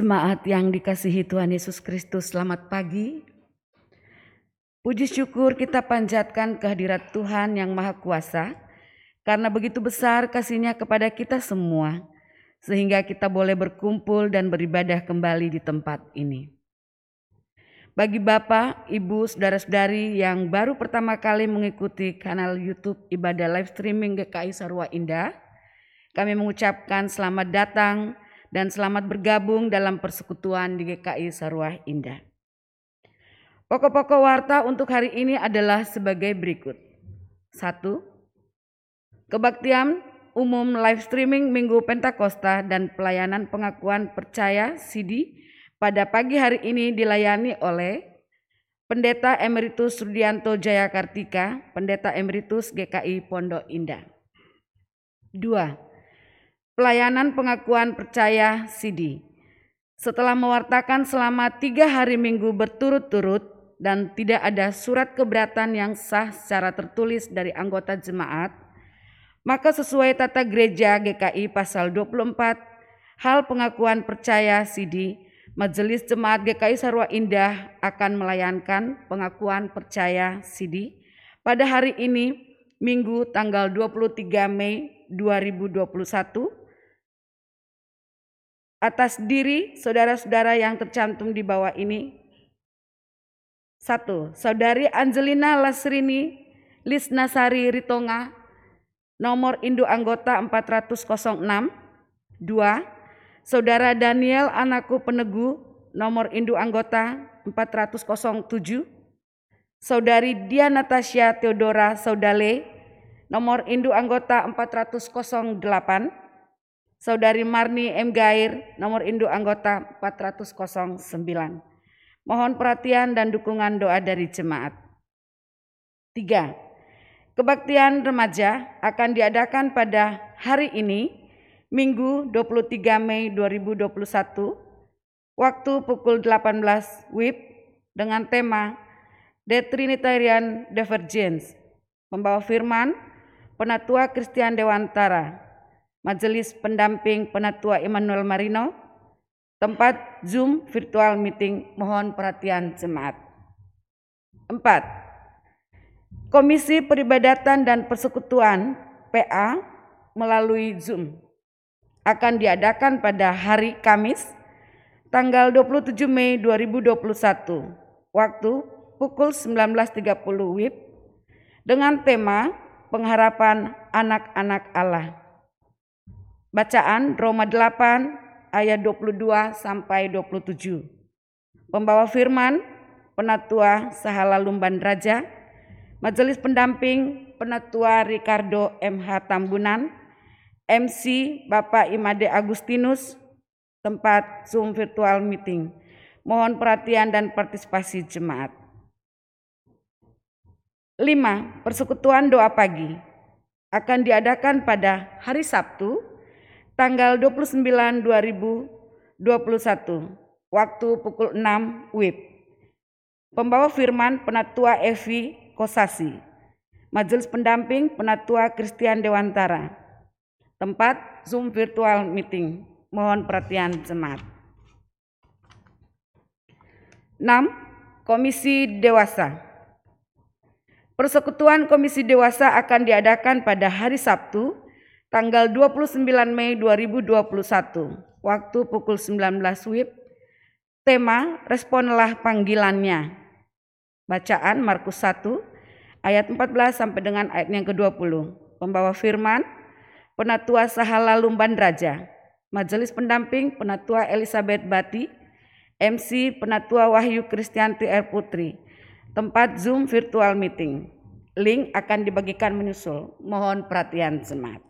Jemaat yang dikasihi Tuhan Yesus Kristus, selamat pagi. Puji syukur kita panjatkan kehadirat Tuhan yang Maha Kuasa, karena begitu besar kasihnya kepada kita semua, sehingga kita boleh berkumpul dan beribadah kembali di tempat ini. Bagi Bapak, Ibu, Saudara-saudari yang baru pertama kali mengikuti kanal YouTube Ibadah Live Streaming GKI Sarwa Indah, kami mengucapkan selamat datang dan selamat bergabung dalam persekutuan di GKI Sarwah Indah. Pokok-pokok warta untuk hari ini adalah sebagai berikut. Satu, kebaktian umum live streaming Minggu Pentakosta dan pelayanan pengakuan percaya CD pada pagi hari ini dilayani oleh Pendeta Emeritus Rudianto Jaya Kartika, Pendeta Emeritus GKI Pondok Indah. Dua, pelayanan pengakuan percaya CD. Setelah mewartakan selama tiga hari minggu berturut-turut dan tidak ada surat keberatan yang sah secara tertulis dari anggota jemaat, maka sesuai tata gereja GKI pasal 24, hal pengakuan percaya CD, Majelis Jemaat GKI Sarwa Indah akan melayangkan pengakuan percaya CD pada hari ini, Minggu tanggal 23 Mei 2021 atas diri saudara-saudara yang tercantum di bawah ini. Satu, Saudari Angelina Lasrini Lisnasari Ritonga, nomor induk anggota 406. Dua, Saudara Daniel Anakku Penegu, nomor induk anggota 407. Saudari Dia Natasha Theodora Saudale, nomor induk anggota 408. Saudari Marni M. Gair, nomor induk anggota 409. Mohon perhatian dan dukungan doa dari jemaat. Tiga, Kebaktian remaja akan diadakan pada hari ini, Minggu 23 Mei 2021, waktu pukul 18 WIB dengan tema The Trinitarian Divergence. Membawa firman Penatua Kristian Dewantara, Majelis Pendamping Penatua Immanuel Marino, tempat Zoom virtual meeting, mohon perhatian jemaat. Empat, Komisi Peribadatan dan Persekutuan PA melalui Zoom akan diadakan pada hari Kamis tanggal 27 Mei 2021 waktu pukul 19.30 WIB dengan tema pengharapan anak-anak Allah. Bacaan Roma 8 ayat 22 sampai 27. Pembawa firman Penatua Sahala Lumban Raja, Majelis Pendamping Penatua Ricardo MH Tambunan, MC Bapak Imade Agustinus, tempat Zoom virtual meeting. Mohon perhatian dan partisipasi jemaat. 5. Persekutuan doa pagi akan diadakan pada hari Sabtu tanggal 29 2021 waktu pukul 6 WIB. Pembawa firman Penatua Evi Kosasi. Majelis pendamping Penatua Kristian Dewantara. Tempat Zoom virtual meeting. Mohon perhatian jemaat. 6. Komisi Dewasa. Persekutuan Komisi Dewasa akan diadakan pada hari Sabtu tanggal 29 Mei 2021, waktu pukul 19 WIB, tema Responlah Panggilannya. Bacaan Markus 1 ayat 14 sampai dengan ayat yang ke-20. Pembawa firman Penatua Sahala Lumban Raja, Majelis Pendamping Penatua Elizabeth Bati, MC Penatua Wahyu Kristianti R. Putri, tempat Zoom virtual meeting. Link akan dibagikan menyusul. Mohon perhatian semat.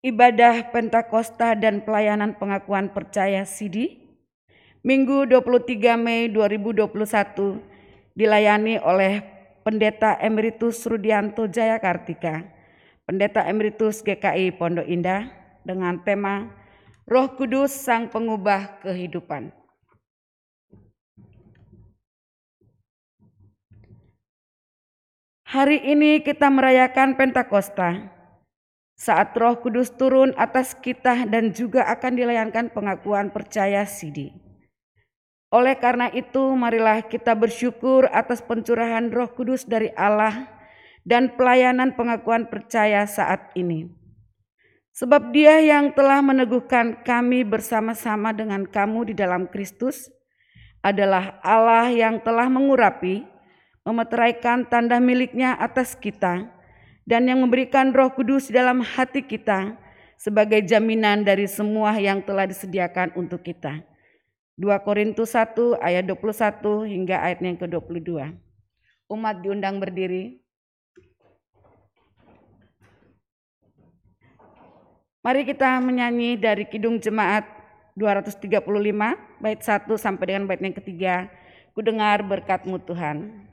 Ibadah Pentakosta dan Pelayanan Pengakuan Percaya Sidi Minggu 23 Mei 2021 dilayani oleh Pendeta Emeritus Rudianto Jaya Kartika, Pendeta Emeritus GKI Pondok Indah dengan tema Roh Kudus Sang Pengubah Kehidupan. Hari ini kita merayakan Pentakosta, saat Roh Kudus turun atas kita dan juga akan dilayankan pengakuan percaya Sidi. Oleh karena itu, marilah kita bersyukur atas pencurahan Roh Kudus dari Allah dan pelayanan pengakuan percaya saat ini. Sebab Dia yang telah meneguhkan kami bersama-sama dengan kamu di dalam Kristus adalah Allah yang telah mengurapi, memeteraikan tanda miliknya atas kita dan yang memberikan Roh Kudus dalam hati kita sebagai jaminan dari semua yang telah disediakan untuk kita. 2 Korintus 1 ayat 21 hingga ayat yang ke-22. Umat diundang berdiri. Mari kita menyanyi dari Kidung Jemaat 235 bait 1 sampai dengan bait yang ketiga. Ku dengar berkatmu Tuhan.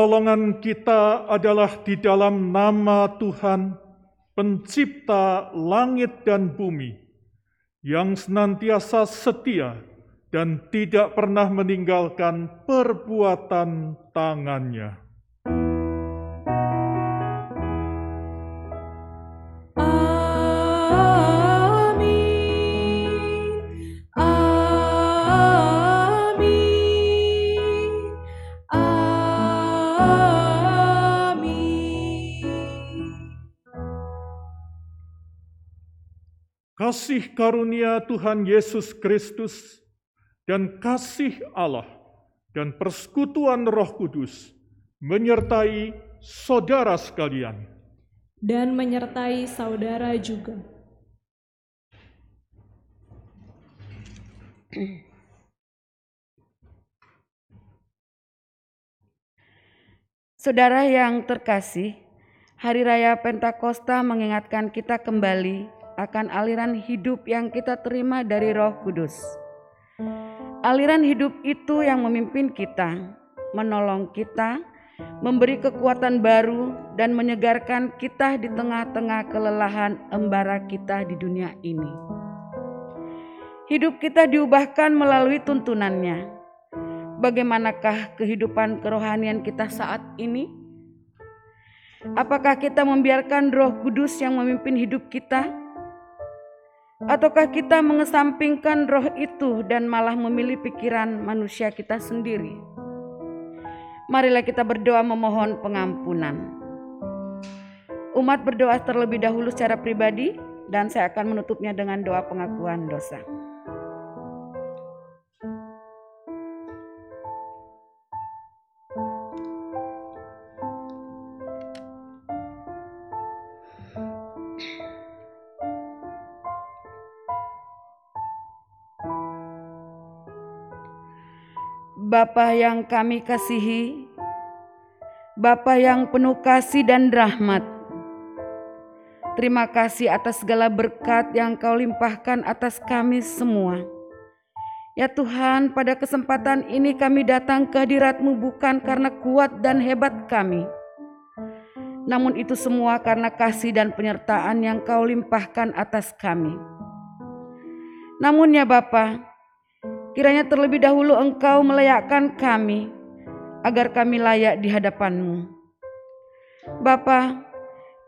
Pertolongan kita adalah di dalam nama Tuhan, Pencipta langit dan bumi, yang senantiasa setia dan tidak pernah meninggalkan perbuatan tangannya. Kasih karunia Tuhan Yesus Kristus dan kasih Allah dan persekutuan Roh Kudus menyertai saudara sekalian dan menyertai saudara juga. Saudara yang terkasih, Hari Raya Pentakosta mengingatkan kita kembali akan aliran hidup yang kita terima dari Roh Kudus. Aliran hidup itu yang memimpin kita, menolong kita, memberi kekuatan baru, dan menyegarkan kita di tengah-tengah kelelahan embara kita di dunia ini. Hidup kita diubahkan melalui tuntunannya. Bagaimanakah kehidupan kerohanian kita saat ini? Apakah kita membiarkan Roh Kudus yang memimpin hidup kita? Ataukah kita mengesampingkan roh itu dan malah memilih pikiran manusia kita sendiri? Marilah kita berdoa memohon pengampunan. Umat berdoa terlebih dahulu secara pribadi dan saya akan menutupnya dengan doa pengakuan dosa. Bapa yang kami kasihi, Bapa yang penuh kasih dan rahmat. Terima kasih atas segala berkat yang Kau limpahkan atas kami semua. Ya Tuhan, pada kesempatan ini kami datang ke hadirat-Mu bukan karena kuat dan hebat kami, namun itu semua karena kasih dan penyertaan yang Kau limpahkan atas kami. Namun ya Bapak, Kiranya terlebih dahulu engkau melayakkan kami, agar kami layak di hadapanmu. Bapa,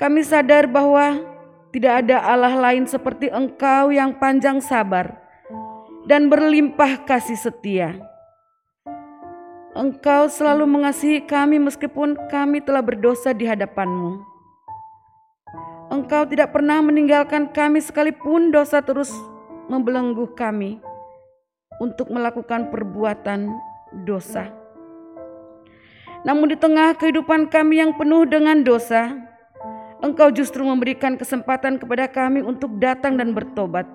kami sadar bahwa tidak ada Allah lain seperti engkau yang panjang sabar dan berlimpah kasih setia. Engkau selalu mengasihi kami meskipun kami telah berdosa di hadapanmu. Engkau tidak pernah meninggalkan kami sekalipun dosa terus membelenggu kami untuk melakukan perbuatan dosa. Namun, di tengah kehidupan kami yang penuh dengan dosa, Engkau justru memberikan kesempatan kepada kami untuk datang dan bertobat.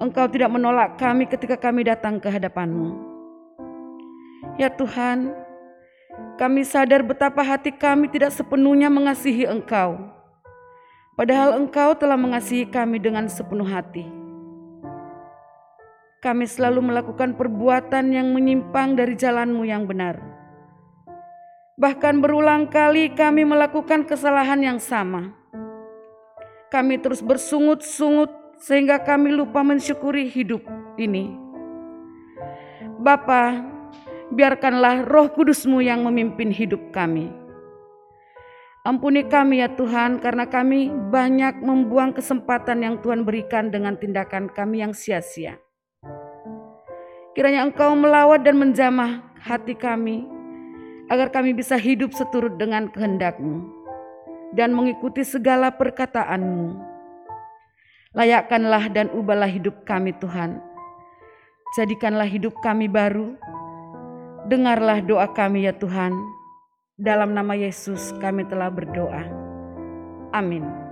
Engkau tidak menolak kami ketika kami datang ke hadapan-Mu. Ya Tuhan, kami sadar betapa hati kami tidak sepenuhnya mengasihi Engkau, padahal Engkau telah mengasihi kami dengan sepenuh hati. Kami selalu melakukan perbuatan yang menyimpang dari jalanmu yang benar. Bahkan berulang kali kami melakukan kesalahan yang sama. Kami terus bersungut-sungut sehingga kami lupa mensyukuri hidup ini. Bapa, biarkanlah roh kudusmu yang memimpin hidup kami. Ampuni kami ya Tuhan karena kami banyak membuang kesempatan yang Tuhan berikan dengan tindakan kami yang sia-sia. Kiranya Engkau melawat dan menjamah hati kami, agar kami bisa hidup seturut dengan kehendak-Mu dan mengikuti segala perkataan-Mu. Layakkanlah dan ubahlah hidup kami Tuhan. Jadikanlah hidup kami baru. Dengarlah doa kami ya Tuhan. Dalam nama Yesus kami telah berdoa. Amin.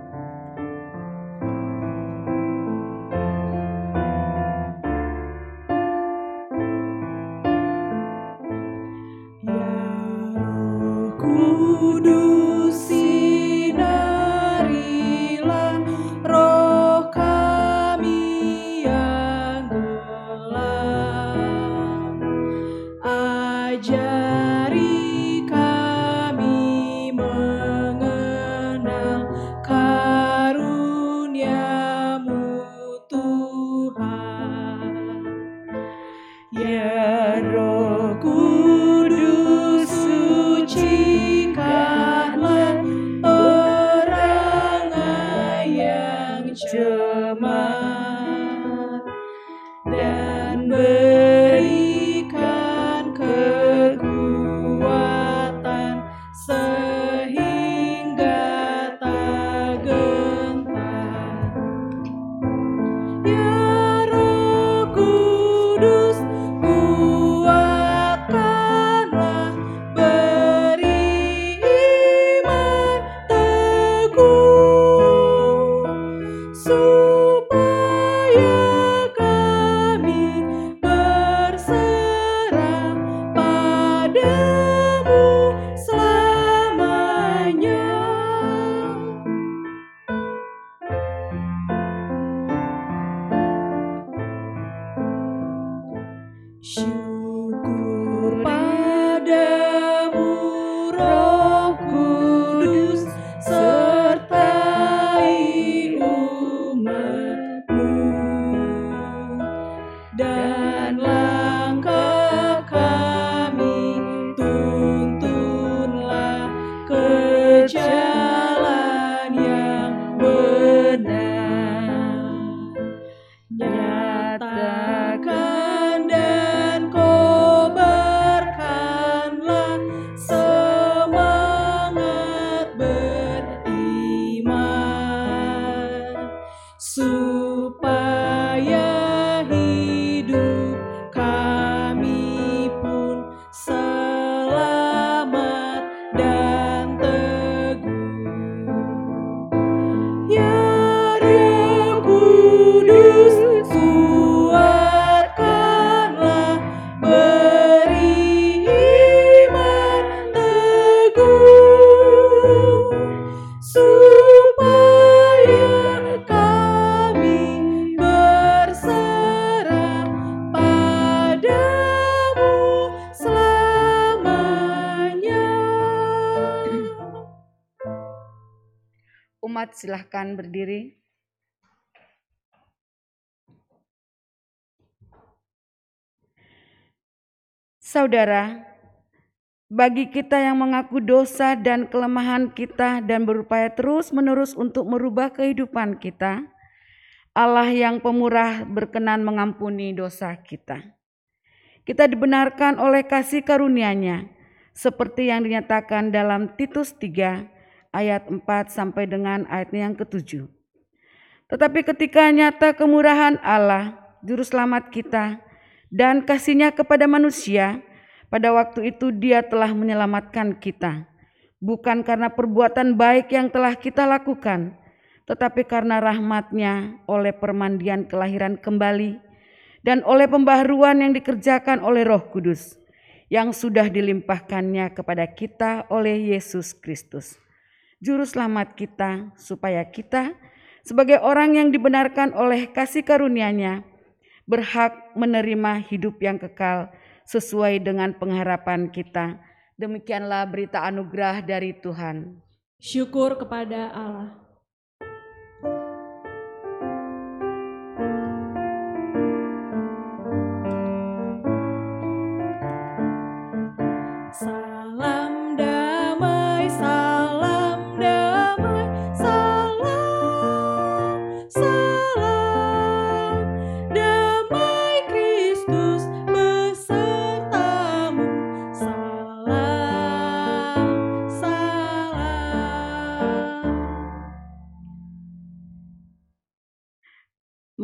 Silahkan berdiri. Saudara, bagi kita yang mengaku dosa dan kelemahan kita dan berupaya terus-menerus untuk merubah kehidupan kita, Allah yang pemurah berkenan mengampuni dosa kita. Kita dibenarkan oleh kasih karunia-Nya, seperti yang dinyatakan dalam Titus 3 ayat 4 sampai dengan ayatnya yang ketujuh. Tetapi ketika nyata kemurahan Allah, juru selamat kita, dan kasihnya kepada manusia, pada waktu itu dia telah menyelamatkan kita. Bukan karena perbuatan baik yang telah kita lakukan, tetapi karena rahmatnya oleh permandian kelahiran kembali dan oleh pembaharuan yang dikerjakan oleh roh kudus yang sudah dilimpahkannya kepada kita oleh Yesus Kristus. Juru selamat kita supaya kita sebagai orang yang dibenarkan oleh kasih karunia-Nya berhak menerima hidup yang kekal sesuai dengan pengharapan kita. Demikianlah berita anugerah dari Tuhan. Syukur kepada Allah.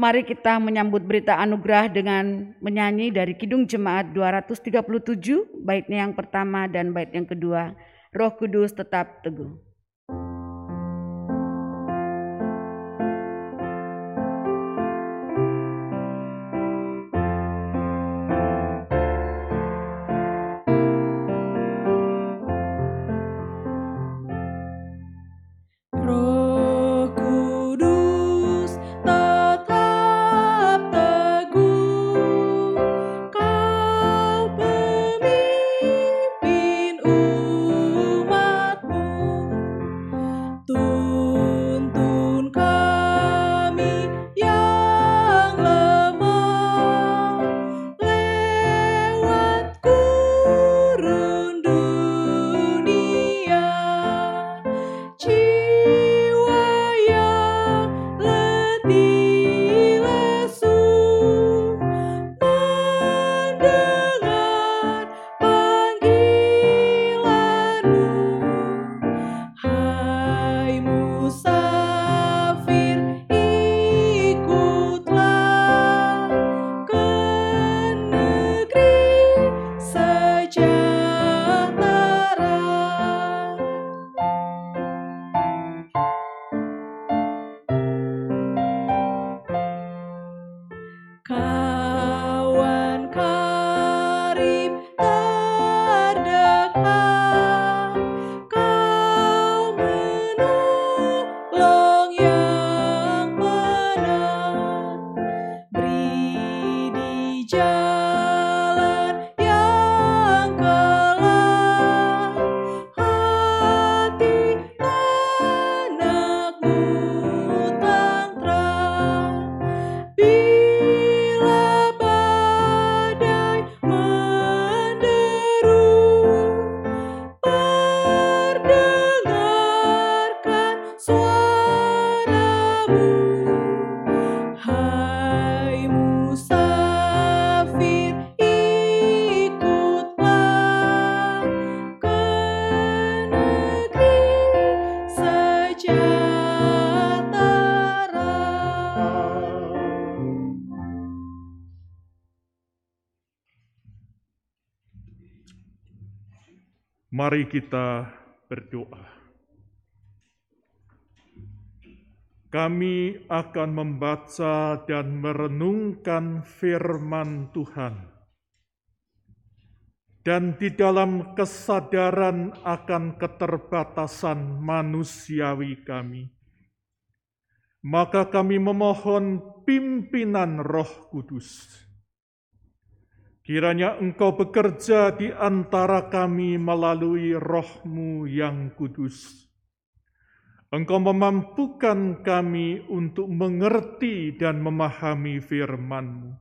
Mari kita menyambut berita anugerah dengan menyanyi dari Kidung Jemaat 237, baitnya yang pertama dan bait yang kedua. Roh Kudus tetap teguh. Mari kita berdoa. Kami akan membaca dan merenungkan firman Tuhan. Dan di dalam kesadaran akan keterbatasan manusiawi kami, maka kami memohon pimpinan Roh Kudus. Kiranya Engkau bekerja di antara kami melalui Roh-Mu yang kudus. Engkau memampukan kami untuk mengerti dan memahami firman-Mu.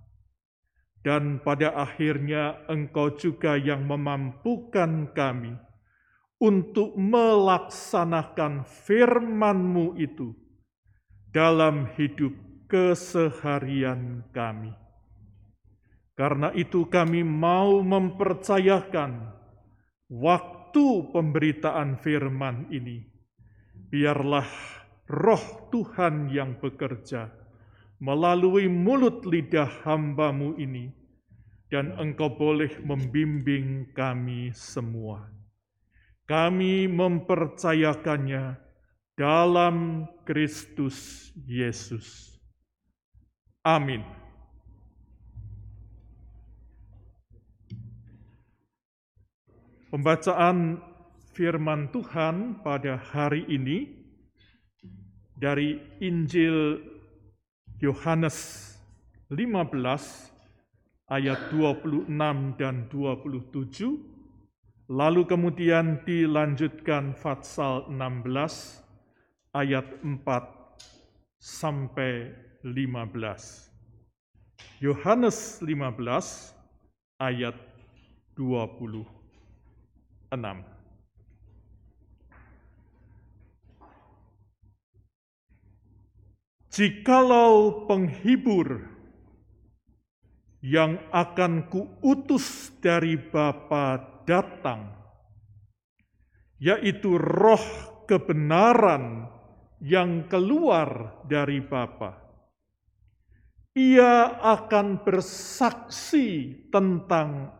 Dan pada akhirnya Engkau juga yang memampukan kami untuk melaksanakan firman-Mu itu dalam hidup keseharian kami. Karena itu kami mau mempercayakan waktu pemberitaan firman ini. Biarlah roh Tuhan yang bekerja melalui mulut lidah hambamu ini, dan engkau boleh membimbing kami semua. Kami mempercayakannya dalam Kristus Yesus. Amin. Pembacaan firman Tuhan pada hari ini dari Injil Yohanes 15 ayat 26 dan 27 lalu kemudian dilanjutkan Fatsal 16 ayat 4 sampai 15. Yohanes 15 ayat 26. Jikalau penghibur yang akan kuutus dari Bapa datang, yaitu roh kebenaran yang keluar dari Bapa. Ia akan bersaksi tentang.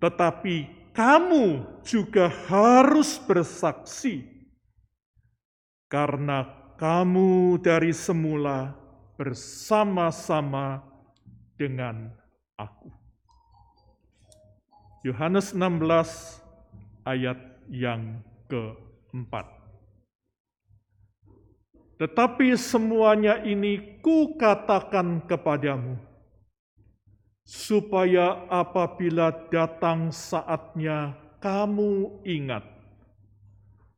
Tetapi kamu juga harus bersaksi karena kamu dari semula bersama-sama dengan aku. Yohanes 16 ayat yang keempat. Tetapi semuanya ini kukatakan kepadamu, supaya apabila datang saatnya kamu ingat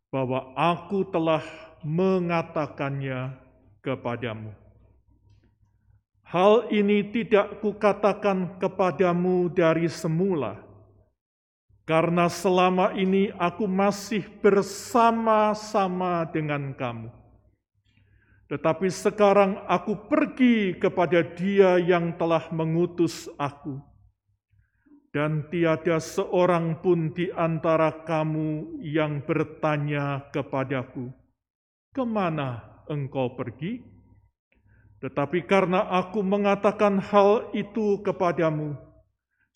bahwa aku telah mengatakannya kepadamu. Hal ini tidak kukatakan kepadamu dari semula, karena selama ini aku masih bersama-sama dengan kamu tetapi sekarang aku pergi kepada Dia yang telah mengutus aku, dan tiada seorang pun di antara kamu yang bertanya kepadaku, "Ke mana engkau pergi?" Tetapi karena aku mengatakan hal itu kepadamu,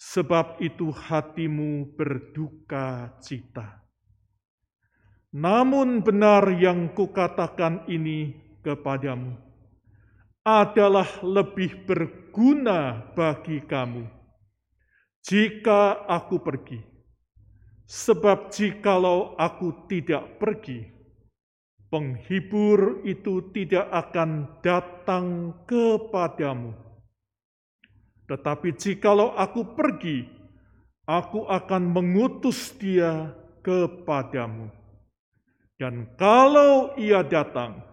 sebab itu hatimu berduka cita. Namun benar yang kukatakan ini kepadamu adalah lebih berguna bagi kamu jika aku pergi. Sebab jikalau aku tidak pergi, penghibur itu tidak akan datang kepadamu. Tetapi jikalau aku pergi, aku akan mengutus dia kepadamu. Dan kalau ia datang,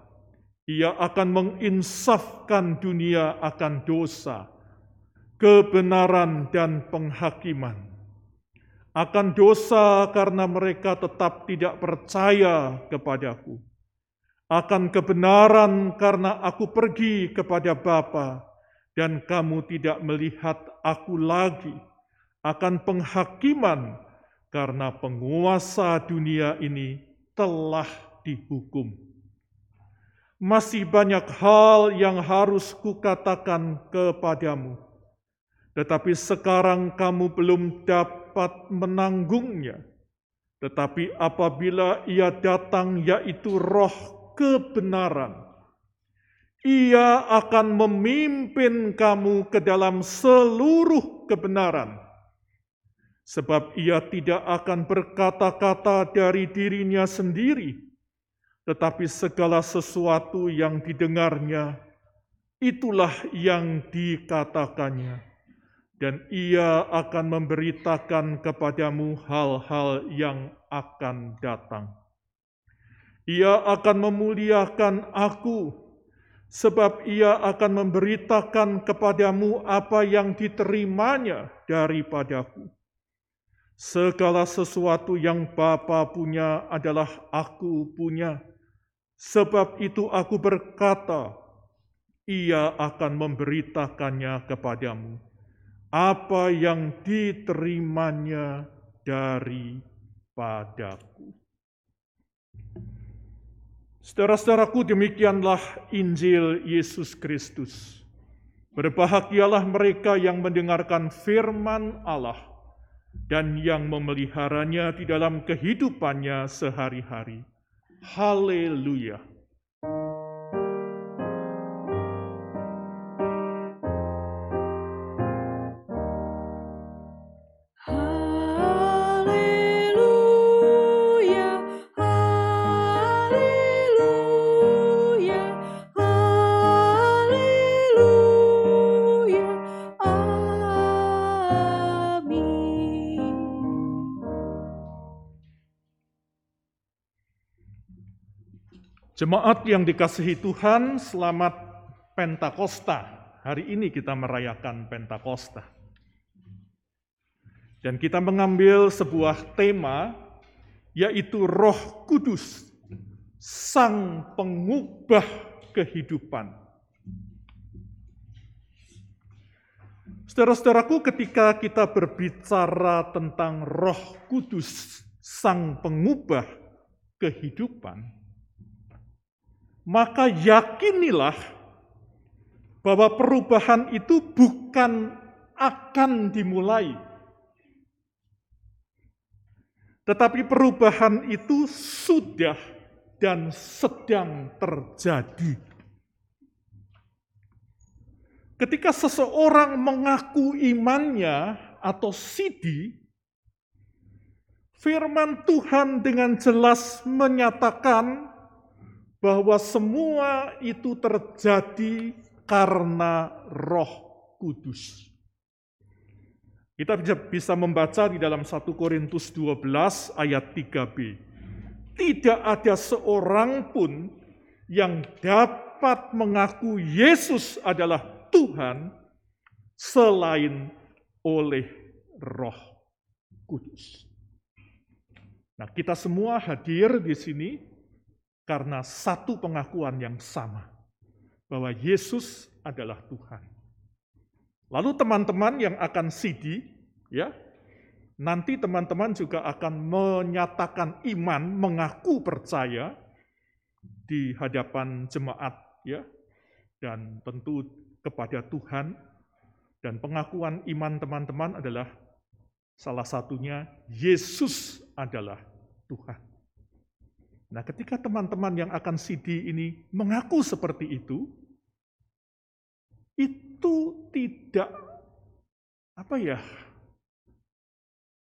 ia akan menginsafkan dunia akan dosa, kebenaran, dan penghakiman. Akan dosa karena mereka tetap tidak percaya kepadaku. Akan kebenaran karena aku pergi kepada Bapa dan kamu tidak melihat aku lagi. Akan penghakiman karena penguasa dunia ini telah dihukum masih banyak hal yang harus kukatakan kepadamu. tetapi sekarang kamu belum dapat menanggungnya. Tetapi apabila ia datang, yaitu Roh kebenaran, ia akan memimpin kamu ke dalam seluruh kebenaran, sebab ia tidak akan berkata-kata dari dirinya sendiri, tetapi segala sesuatu yang didengarnya, itulah yang dikatakannya, dan ia akan memberitakan kepadamu hal-hal yang akan datang. Ia akan memuliakan Aku, sebab ia akan memberitakan kepadamu apa yang diterimanya daripadaku. Segala sesuatu yang Bapa punya adalah aku punya. Sebab itu aku berkata, ia akan memberitakannya kepadamu. Apa yang diterimanya daripadaku. Saudara-saudaraku, demikianlah Injil Yesus Kristus. Berbahagialah mereka yang mendengarkan firman Allah dan yang memeliharanya di dalam kehidupannya sehari-hari. Haleluya! Jemaat yang dikasihi Tuhan, selamat Pentakosta. Hari ini kita merayakan Pentakosta. Dan kita mengambil sebuah tema, yaitu Roh Kudus, Sang Pengubah Kehidupan. Saudara-saudaraku, ketika kita berbicara tentang Roh Kudus, Sang Pengubah Kehidupan, maka yakinilah bahwa perubahan itu bukan akan dimulai, tetapi perubahan itu sudah dan sedang terjadi. Ketika seseorang mengaku imannya atau sidi, firman Tuhan dengan jelas menyatakan bahwa semua itu terjadi karena Roh Kudus. Kita bisa, membaca di dalam 1 Korintus 12 ayat 3b. Tidak ada seorang pun yang dapat mengaku Yesus adalah Tuhan selain oleh Roh Kudus. Nah, kita semua hadir di sini karena satu pengakuan yang sama bahwa Yesus adalah Tuhan. Lalu teman-teman yang akan CD, ya, nanti teman-teman juga akan menyatakan iman, mengaku percaya di hadapan jemaat, ya, dan tentu kepada Tuhan. Dan pengakuan iman teman-teman adalah salah satunya Yesus adalah Tuhan. Nah, ketika teman-teman yang akan CD ini mengaku seperti itu, itu tidak apa ya?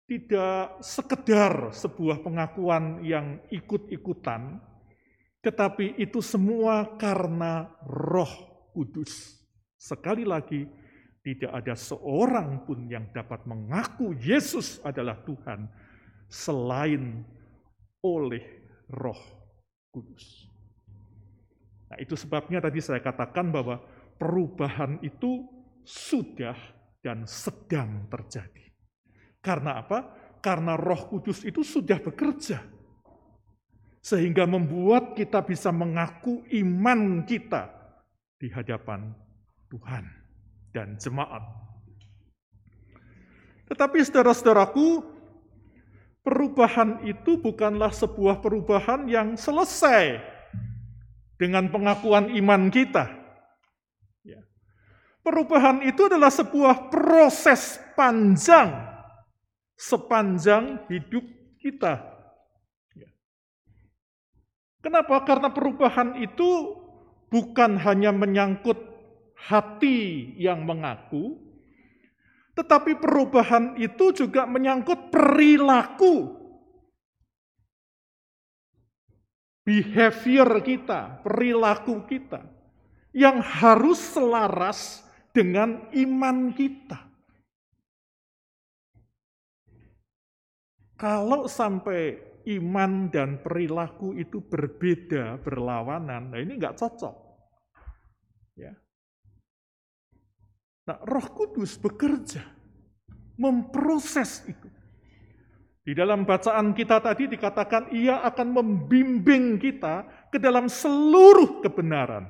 Tidak sekedar sebuah pengakuan yang ikut-ikutan, tetapi itu semua karena Roh Kudus. Sekali lagi, tidak ada seorang pun yang dapat mengaku Yesus adalah Tuhan selain oleh Roh Kudus. Nah, itu sebabnya tadi saya katakan bahwa perubahan itu sudah dan sedang terjadi. Karena apa? Karena Roh Kudus itu sudah bekerja, sehingga membuat kita bisa mengaku iman kita di hadapan Tuhan dan jemaat. Tetapi saudara-saudaraku, perubahan itu bukanlah sebuah perubahan yang selesai dengan pengakuan iman kita. Perubahan itu adalah sebuah proses panjang sepanjang hidup kita. Ya. Kenapa? Karena perubahan itu bukan hanya menyangkut hati yang mengaku, tetapi perubahan itu juga menyangkut perilaku. Behavior kita, perilaku kita yang harus selaras dengan iman kita. Kalau sampai iman dan perilaku itu berbeda, berlawanan, nah ini nggak cocok. Ya. Nah, Roh Kudus bekerja, memproses itu. Di dalam bacaan kita tadi dikatakan ia akan membimbing kita ke dalam seluruh kebenaran.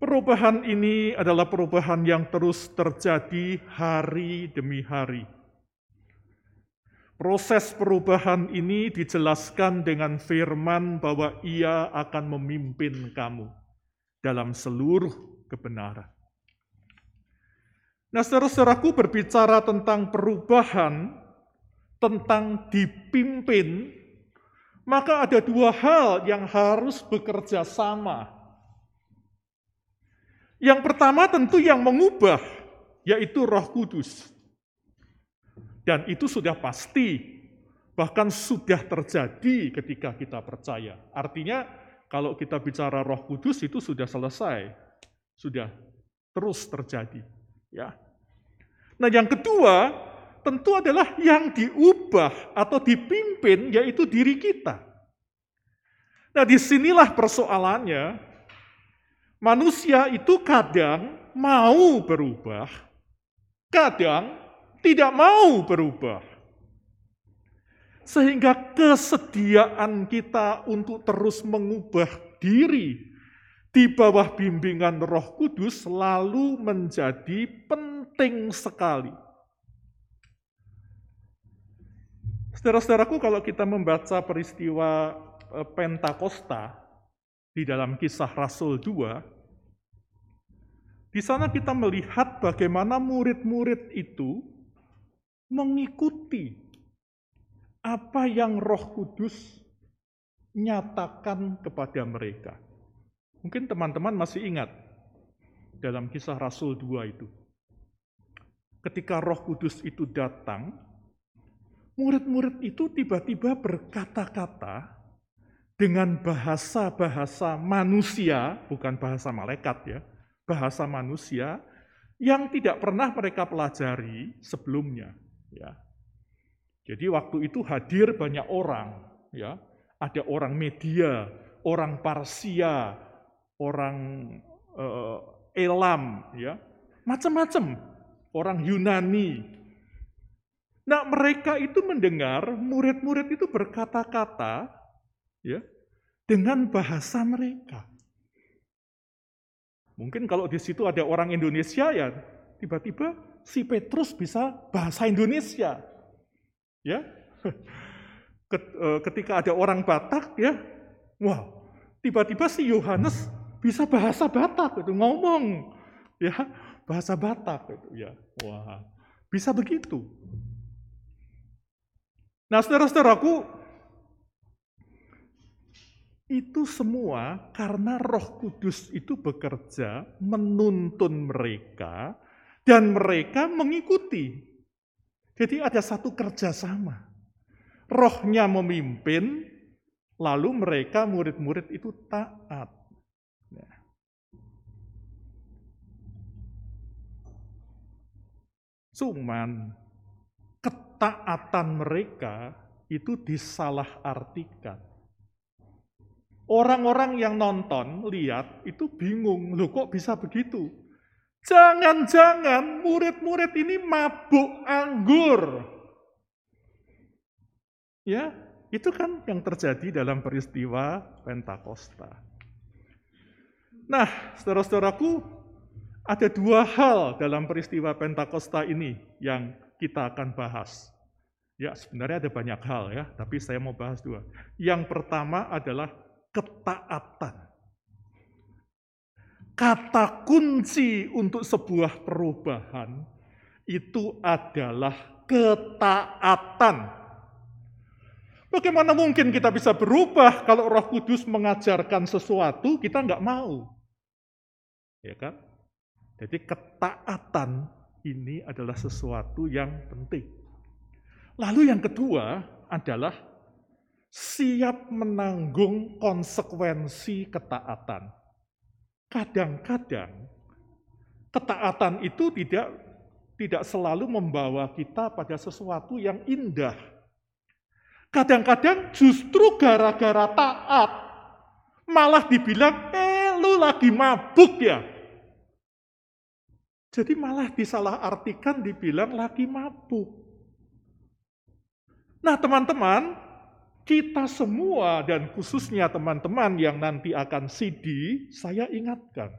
Perubahan ini adalah perubahan yang terus terjadi hari demi hari. Proses perubahan ini dijelaskan dengan firman bahwa ia akan memimpin kamu dalam seluruh kebenaran. Nah, saudara-saudaraku berbicara tentang perubahan, tentang dipimpin, maka ada dua hal yang harus bekerja sama yang pertama tentu yang mengubah, yaitu Roh Kudus. Dan itu sudah pasti, bahkan sudah terjadi ketika kita percaya. Artinya, kalau kita bicara Roh Kudus itu sudah selesai, sudah terus terjadi. Ya. Nah, yang kedua tentu adalah yang diubah atau dipimpin, yaitu diri kita. Nah, di sinilah persoalannya, Manusia itu kadang mau berubah, kadang tidak mau berubah. Sehingga kesediaan kita untuk terus mengubah diri di bawah bimbingan Roh Kudus selalu menjadi penting sekali. Saudara-saudaraku, kalau kita membaca peristiwa eh, Pentakosta, di dalam kisah Rasul 2, di sana kita melihat bagaimana murid-murid itu mengikuti apa yang Roh Kudus nyatakan kepada mereka. Mungkin teman-teman masih ingat dalam kisah Rasul 2 itu. Ketika Roh Kudus itu datang, murid-murid itu tiba-tiba berkata-kata dengan bahasa-bahasa manusia, bukan bahasa malaikat ya, bahasa manusia yang tidak pernah mereka pelajari sebelumnya, ya. Jadi waktu itu hadir banyak orang, ya. Ada orang media, orang Parsia, orang uh, Elam, ya. Macam-macam, orang Yunani. Nah, mereka itu mendengar murid-murid itu berkata-kata ya dengan bahasa mereka. Mungkin kalau di situ ada orang Indonesia ya tiba-tiba si Petrus bisa bahasa Indonesia. Ya. E, ketika ada orang Batak ya, wah, tiba-tiba si Yohanes bisa bahasa Batak itu ngomong ya, bahasa Batak itu ya. Wah, bisa begitu. Nah, saudara-saudaraku, itu semua karena Roh Kudus itu bekerja menuntun mereka dan mereka mengikuti. Jadi ada satu kerjasama. Rohnya memimpin, lalu mereka murid-murid itu taat. Ya. Cuman ketaatan mereka itu disalahartikan Orang-orang yang nonton, lihat, itu bingung. Loh kok bisa begitu? Jangan-jangan murid-murid ini mabuk anggur. Ya, itu kan yang terjadi dalam peristiwa Pentakosta. Nah, saudara-saudaraku, ada dua hal dalam peristiwa Pentakosta ini yang kita akan bahas. Ya, sebenarnya ada banyak hal ya, tapi saya mau bahas dua. Yang pertama adalah ketaatan. Kata kunci untuk sebuah perubahan itu adalah ketaatan. Bagaimana mungkin kita bisa berubah kalau Roh Kudus mengajarkan sesuatu kita nggak mau? Ya kan? Jadi ketaatan ini adalah sesuatu yang penting. Lalu yang kedua adalah siap menanggung konsekuensi ketaatan. Kadang-kadang ketaatan itu tidak tidak selalu membawa kita pada sesuatu yang indah Kadang-kadang justru gara-gara taat, malah dibilang, eh lu lagi mabuk ya. Jadi malah disalahartikan dibilang lagi mabuk. Nah teman-teman, kita semua dan khususnya teman-teman yang nanti akan CD, saya ingatkan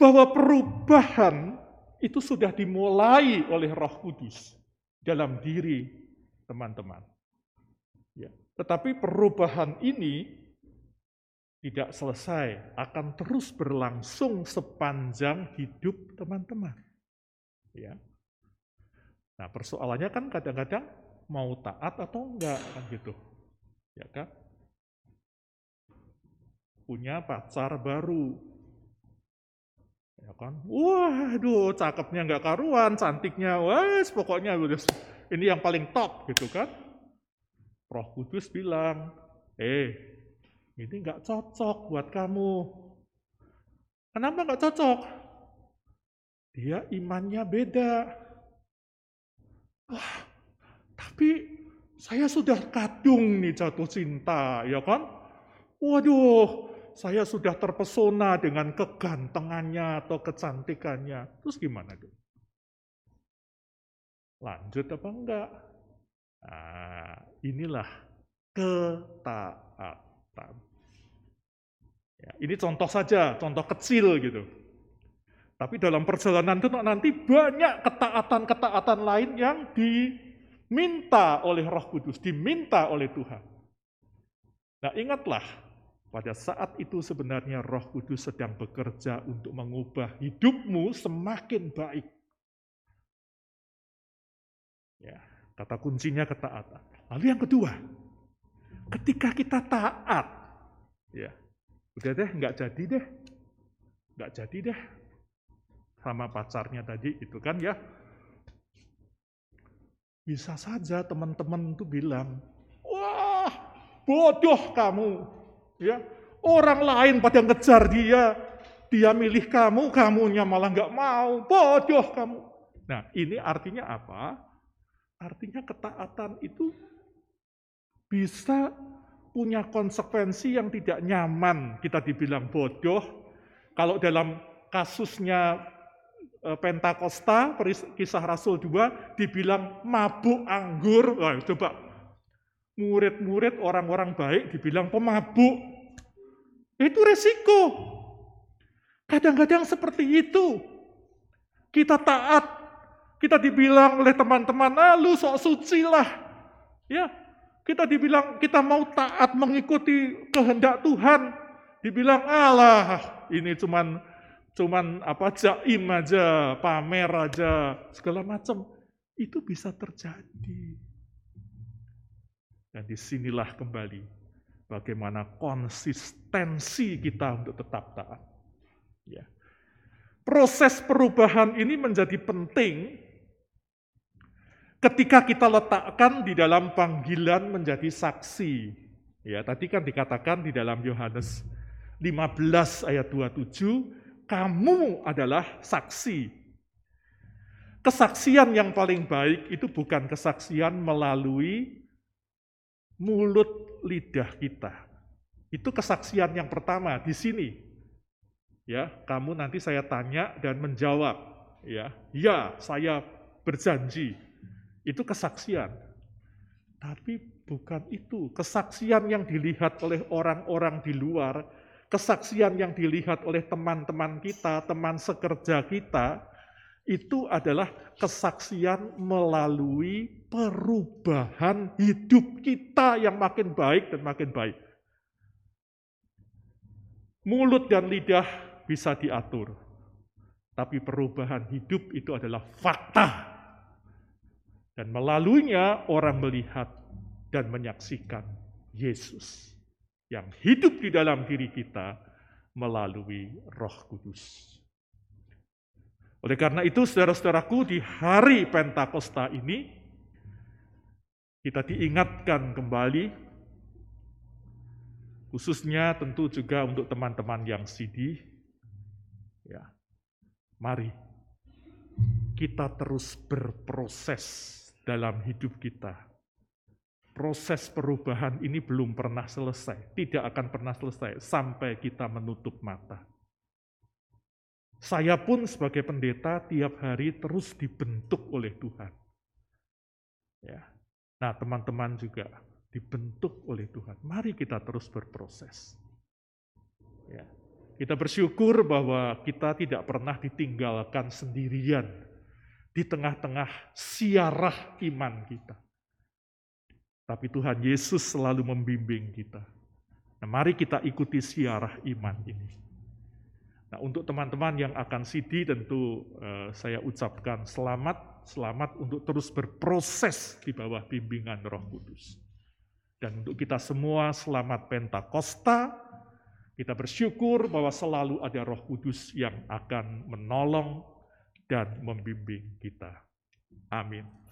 bahwa perubahan itu sudah dimulai oleh Roh Kudus dalam diri teman-teman. Ya. Tetapi perubahan ini tidak selesai, akan terus berlangsung sepanjang hidup teman-teman. Ya. Nah, persoalannya kan kadang-kadang mau taat atau enggak kan gitu. Ya kan? Punya pacar baru. Ya kan? Waduh, cakepnya enggak karuan, cantiknya, wah, pokoknya ini yang paling top gitu kan. Roh Kudus bilang, eh ini nggak cocok buat kamu. Kenapa nggak cocok? Dia imannya beda. Wah, tapi saya sudah kadung nih jatuh cinta, ya kan? Waduh, saya sudah terpesona dengan kegantengannya atau kecantikannya. Terus gimana tuh? Lanjut apa enggak? Nah, inilah ketaatan. Ya, ini contoh saja, contoh kecil gitu. Tapi dalam perjalanan itu nanti banyak ketaatan-ketaatan lain yang diminta oleh Roh Kudus, diminta oleh Tuhan. Nah, ingatlah pada saat itu sebenarnya Roh Kudus sedang bekerja untuk mengubah hidupmu semakin baik. Ya, kata kuncinya ketaatan. Lalu yang kedua, ketika kita taat, ya, udah deh, nggak jadi deh, nggak jadi deh, sama pacarnya tadi itu kan ya. Bisa saja teman-teman itu bilang, wah bodoh kamu, ya orang lain pada ngejar dia, dia milih kamu, kamunya malah nggak mau, bodoh kamu. Nah ini artinya apa? Artinya ketaatan itu bisa punya konsekuensi yang tidak nyaman. Kita dibilang bodoh. Kalau dalam kasusnya Pentakosta, kisah Rasul 2, dibilang mabuk anggur. Wah, coba murid-murid orang-orang baik dibilang pemabuk. Itu resiko. Kadang-kadang seperti itu. Kita taat kita dibilang oleh teman-teman, ah lu sok suci lah. Ya, kita dibilang kita mau taat mengikuti kehendak Tuhan. Dibilang Allah ini cuman cuman apa jaim aja, pamer aja, segala macam. Itu bisa terjadi. Dan di sinilah kembali bagaimana konsistensi kita untuk tetap taat. Ya. Proses perubahan ini menjadi penting ketika kita letakkan di dalam panggilan menjadi saksi. Ya, tadi kan dikatakan di dalam Yohanes 15 ayat 27, kamu adalah saksi. Kesaksian yang paling baik itu bukan kesaksian melalui mulut lidah kita. Itu kesaksian yang pertama di sini. Ya, kamu nanti saya tanya dan menjawab, ya. Ya, saya berjanji itu kesaksian. Tapi bukan itu. Kesaksian yang dilihat oleh orang-orang di luar, kesaksian yang dilihat oleh teman-teman kita, teman sekerja kita, itu adalah kesaksian melalui perubahan hidup kita yang makin baik dan makin baik. Mulut dan lidah bisa diatur. Tapi perubahan hidup itu adalah fakta. Dan melaluinya orang melihat dan menyaksikan Yesus yang hidup di dalam diri kita melalui Roh Kudus. Oleh karena itu, saudara-saudaraku, di hari Pentakosta ini kita diingatkan kembali, khususnya tentu juga untuk teman-teman yang sidih, ya, mari kita terus berproses dalam hidup kita. Proses perubahan ini belum pernah selesai, tidak akan pernah selesai sampai kita menutup mata. Saya pun sebagai pendeta tiap hari terus dibentuk oleh Tuhan. Ya. Nah, teman-teman juga dibentuk oleh Tuhan. Mari kita terus berproses. Ya. Kita bersyukur bahwa kita tidak pernah ditinggalkan sendirian di tengah-tengah siarah iman kita. Tapi Tuhan Yesus selalu membimbing kita. Nah, mari kita ikuti siarah iman ini. Nah, untuk teman-teman yang akan CD tentu eh, saya ucapkan selamat, selamat untuk terus berproses di bawah bimbingan Roh Kudus. Dan untuk kita semua selamat Pentakosta, kita bersyukur bahwa selalu ada Roh Kudus yang akan menolong dan membimbing kita. Amin.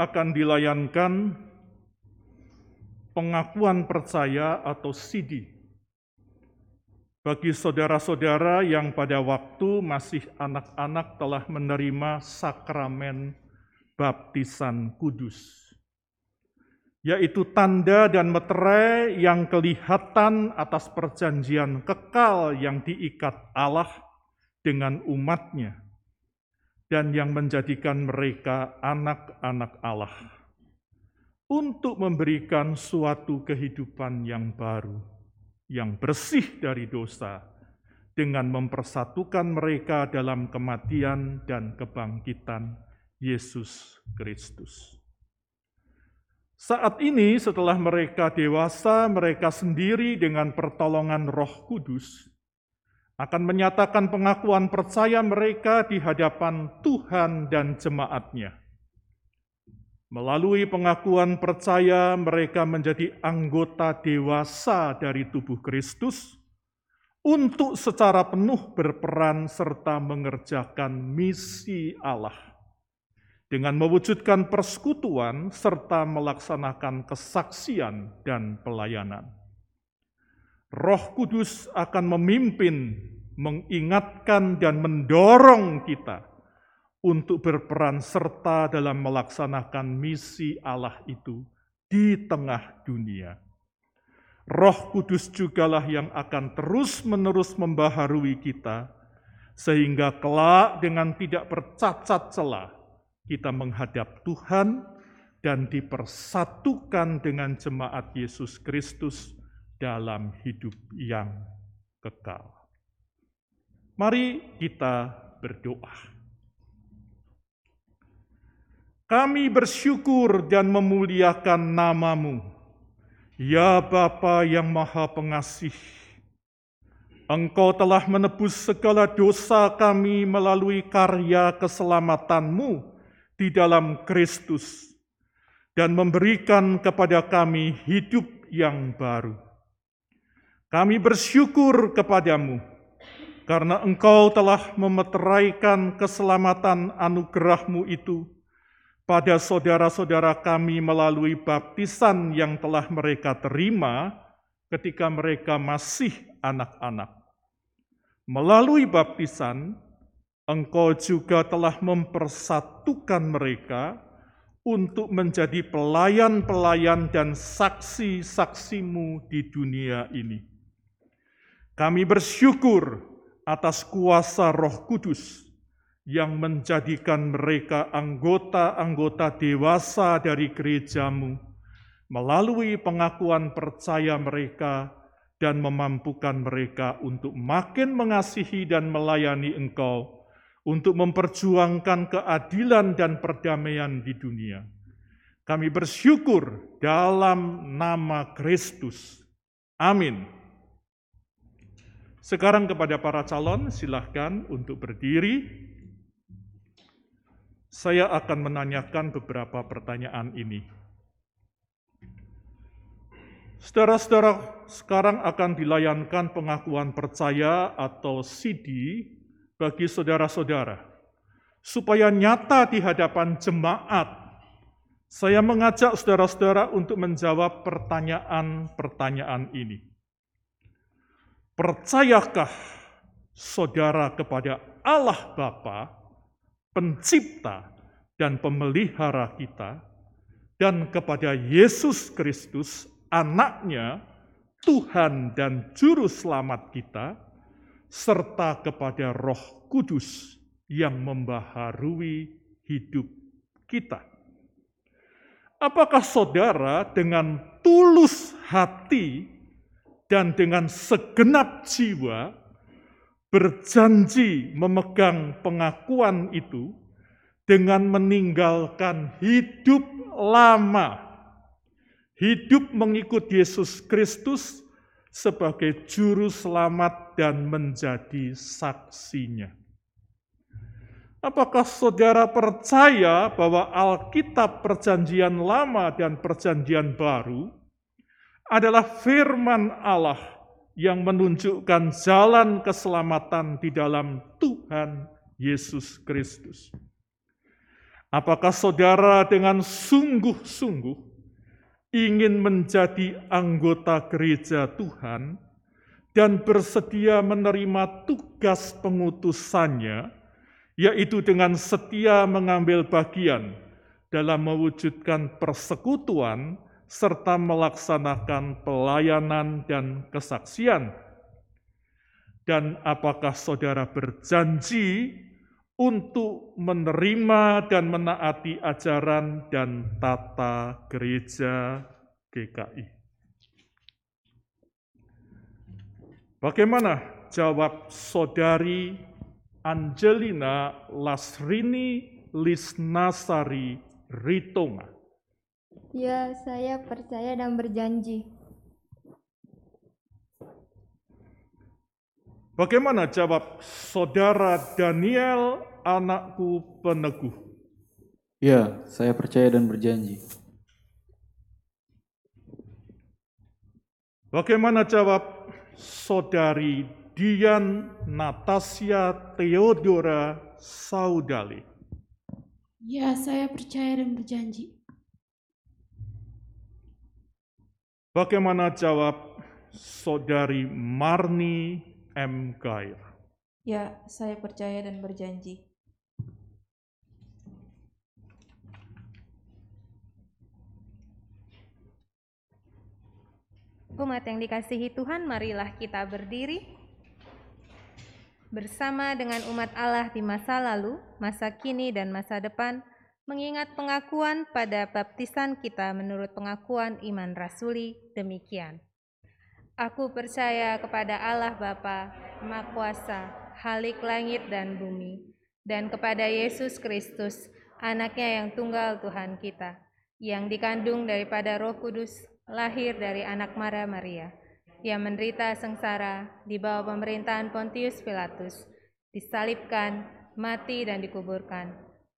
Akan dilayankan pengakuan percaya atau CD bagi saudara-saudara yang pada waktu masih anak-anak telah menerima sakramen baptisan kudus, yaitu tanda dan meterai yang kelihatan atas perjanjian kekal yang diikat Allah dengan umatnya dan yang menjadikan mereka anak-anak Allah untuk memberikan suatu kehidupan yang baru, yang bersih dari dosa, dengan mempersatukan mereka dalam kematian dan kebangkitan Yesus Kristus. Saat ini, setelah mereka dewasa, mereka sendiri dengan pertolongan Roh Kudus akan menyatakan pengakuan percaya mereka di hadapan Tuhan dan jemaatnya. Melalui pengakuan percaya, mereka menjadi anggota dewasa dari tubuh Kristus untuk secara penuh berperan serta mengerjakan misi Allah dengan mewujudkan persekutuan serta melaksanakan kesaksian dan pelayanan. Roh Kudus akan memimpin, mengingatkan, dan mendorong kita untuk berperan serta dalam melaksanakan misi Allah itu di tengah dunia. Roh Kudus jugalah yang akan terus-menerus membaharui kita, sehingga kelak dengan tidak bercacat celah kita menghadap Tuhan dan dipersatukan dengan jemaat Yesus Kristus dalam hidup yang kekal. Mari kita berdoa. Kami bersyukur dan memuliakan namamu, ya Bapa yang Maha Pengasih. Engkau telah menebus segala dosa kami melalui karya keselamatanmu di dalam Kristus dan memberikan kepada kami hidup yang baru. Kami bersyukur kepadamu karena engkau telah memeteraikan keselamatan anugerahmu itu pada saudara-saudara kami melalui baptisan yang telah mereka terima ketika mereka masih anak-anak. Melalui baptisan, Engkau juga telah mempersatukan mereka untuk menjadi pelayan-pelayan dan saksi-saksimu di dunia ini. Kami bersyukur atas kuasa Roh Kudus yang menjadikan mereka anggota-anggota dewasa dari gerejamu melalui pengakuan percaya mereka dan memampukan mereka untuk makin mengasihi dan melayani Engkau untuk memperjuangkan keadilan dan perdamaian di dunia. Kami bersyukur dalam nama Kristus. Amin. Sekarang kepada para calon, silahkan untuk berdiri. Saya akan menanyakan beberapa pertanyaan ini. Saudara-saudara, sekarang akan dilayankan pengakuan percaya atau CD bagi saudara-saudara. Supaya nyata di hadapan jemaat, saya mengajak saudara-saudara untuk menjawab pertanyaan-pertanyaan ini. Percayakah saudara kepada Allah Bapa, pencipta dan pemelihara kita, dan kepada Yesus Kristus, anaknya, Tuhan dan Juru Selamat kita, serta kepada Roh Kudus yang membaharui hidup kita. Apakah saudara dengan tulus hati dan dengan segenap jiwa berjanji memegang pengakuan itu dengan meninggalkan hidup lama, hidup mengikut Yesus Kristus sebagai juru selamat dan menjadi saksinya. Apakah saudara percaya bahwa Alkitab Perjanjian Lama dan Perjanjian Baru adalah firman Allah yang menunjukkan jalan keselamatan di dalam Tuhan Yesus Kristus? Apakah saudara dengan sungguh-sungguh ingin menjadi anggota gereja Tuhan dan bersedia menerima tugas pengutusannya, yaitu dengan setia mengambil bagian dalam mewujudkan persekutuan serta melaksanakan pelayanan dan kesaksian. Dan apakah saudara berjanji untuk menerima dan menaati ajaran dan tata gereja GKI. Bagaimana jawab saudari Angelina Lasrini Lisnasari Ritonga? Ya, saya percaya dan berjanji. Bagaimana jawab saudara Daniel anakku peneguh. Ya, saya percaya dan berjanji. Bagaimana jawab saudari Dian Natasya Theodora Saudali? Ya, saya percaya dan berjanji. Bagaimana jawab saudari Marni M. Gair? Ya, saya percaya dan berjanji. Umat yang dikasihi Tuhan, marilah kita berdiri bersama dengan umat Allah di masa lalu, masa kini, dan masa depan, mengingat pengakuan pada baptisan kita menurut pengakuan iman rasuli demikian. Aku percaya kepada Allah Bapa, Maha Kuasa, Halik langit dan bumi, dan kepada Yesus Kristus, anaknya yang tunggal Tuhan kita, yang dikandung daripada roh kudus, lahir dari anak Mara Maria, yang menderita sengsara di bawah pemerintahan Pontius Pilatus, disalibkan, mati dan dikuburkan,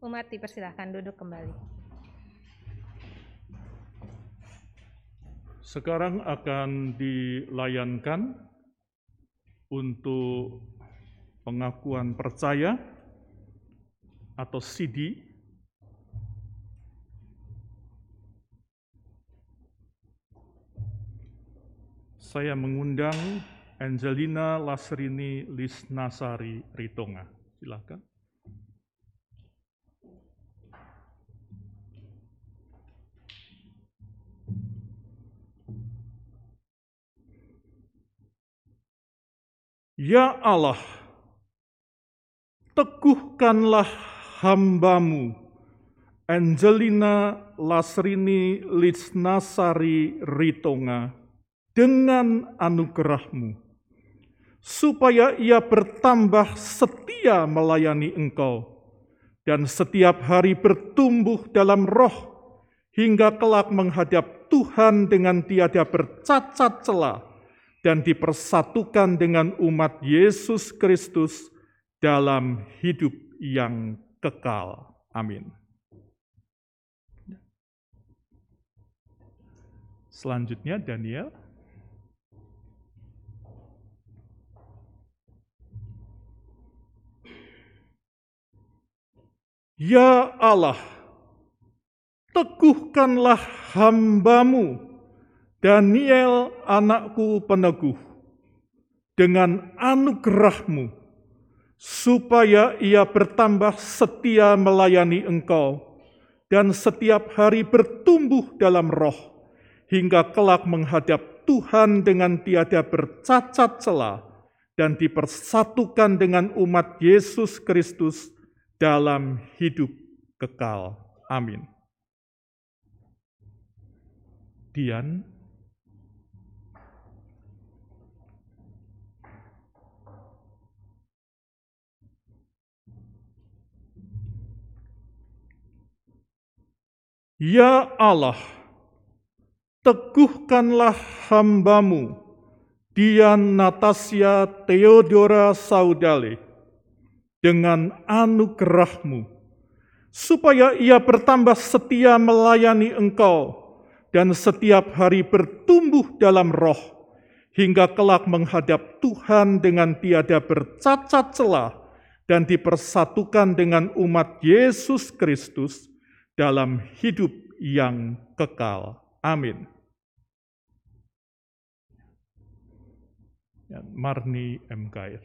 Umat dipersilahkan duduk kembali. Sekarang akan dilayankan untuk pengakuan percaya atau CD saya mengundang Angelina Lasrini Lisnasari Ritonga. Silakan. Ya Allah, teguhkanlah hambamu, Angelina Lasrini Lisnasari Ritonga, dengan anugerahmu, supaya ia bertambah setia melayani engkau, dan setiap hari bertumbuh dalam roh, hingga kelak menghadap Tuhan dengan tiada bercacat celah, dan dipersatukan dengan umat Yesus Kristus dalam hidup yang kekal. Amin. Selanjutnya Daniel. Ya Allah, teguhkanlah hambamu, Daniel anakku peneguh, dengan anugerahmu, supaya ia bertambah setia melayani engkau, dan setiap hari bertumbuh dalam roh, hingga kelak menghadap Tuhan dengan tiada bercacat celah, dan dipersatukan dengan umat Yesus Kristus dalam hidup kekal. Amin. Dian Ya Allah, teguhkanlah hambamu, Dian Natasya Theodora Saudale, dengan anugerahmu, supaya ia bertambah setia melayani engkau, dan setiap hari bertumbuh dalam roh, hingga kelak menghadap Tuhan dengan tiada bercacat celah, dan dipersatukan dengan umat Yesus Kristus, dalam hidup yang kekal. Amin. Ya, Marni M. Kair.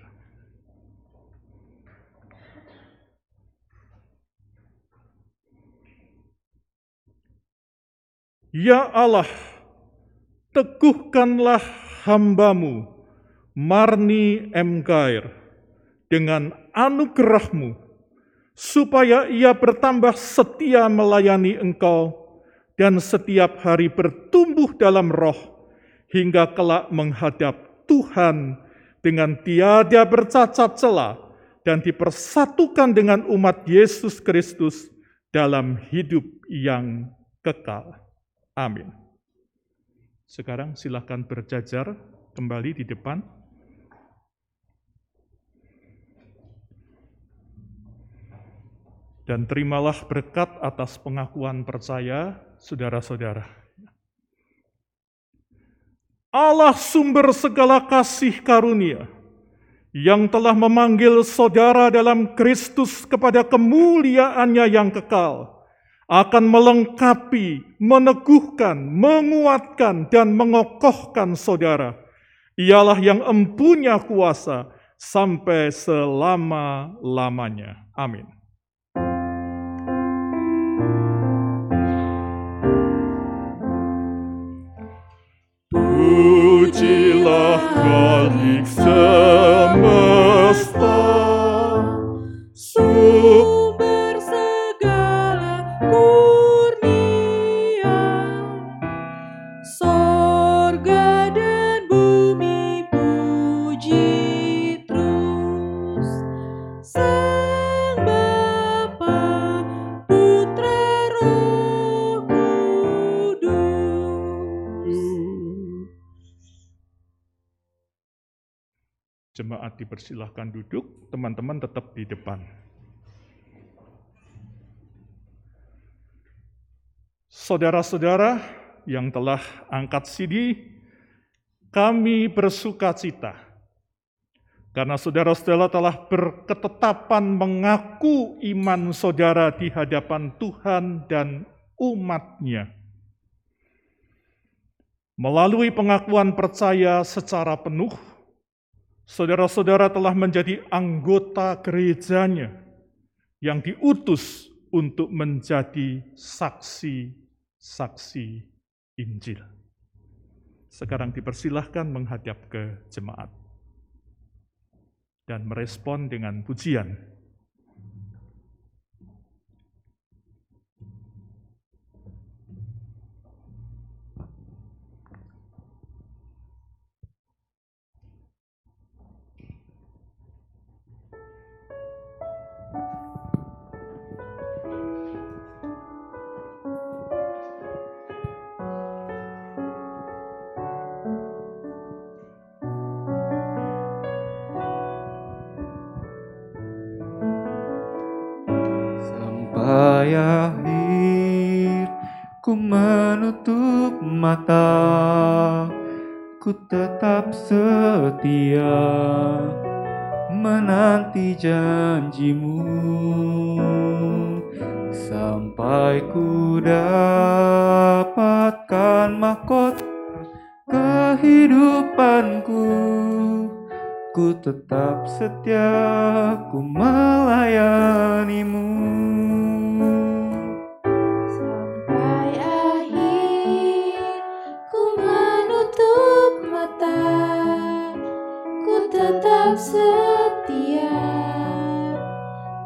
Ya Allah, teguhkanlah hambamu, Marni M. Kair, dengan anugerahmu, supaya ia bertambah setia melayani engkau, dan setiap hari bertumbuh dalam roh, hingga kelak menghadap Tuhan dengan tiada bercacat celah, dan dipersatukan dengan umat Yesus Kristus dalam hidup yang kekal. Amin. Sekarang silakan berjajar kembali di depan. Dan terimalah berkat atas pengakuan percaya, saudara-saudara. Allah sumber segala kasih karunia, yang telah memanggil saudara dalam Kristus kepada kemuliaannya yang kekal, akan melengkapi, meneguhkan, menguatkan, dan mengokohkan saudara. Ialah yang empunya kuasa sampai selama-lamanya. Amin. Бога никто Jemaat dipersilahkan duduk, teman-teman tetap di depan. Saudara-saudara yang telah angkat sidi, kami bersuka cita karena saudara-saudara telah berketetapan mengaku iman saudara di hadapan Tuhan dan umatnya. Melalui pengakuan percaya secara penuh, saudara-saudara telah menjadi anggota gerejanya yang diutus untuk menjadi saksi-saksi Injil. Sekarang dipersilahkan menghadap ke jemaat dan merespon dengan pujian. Akhir ku menutup mata. Ku tetap setia menanti janjimu. Sampai ku dapatkan mahkota kehidupanku. Ku tetap setia, ku melayanimu. Setia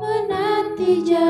menanti janjimu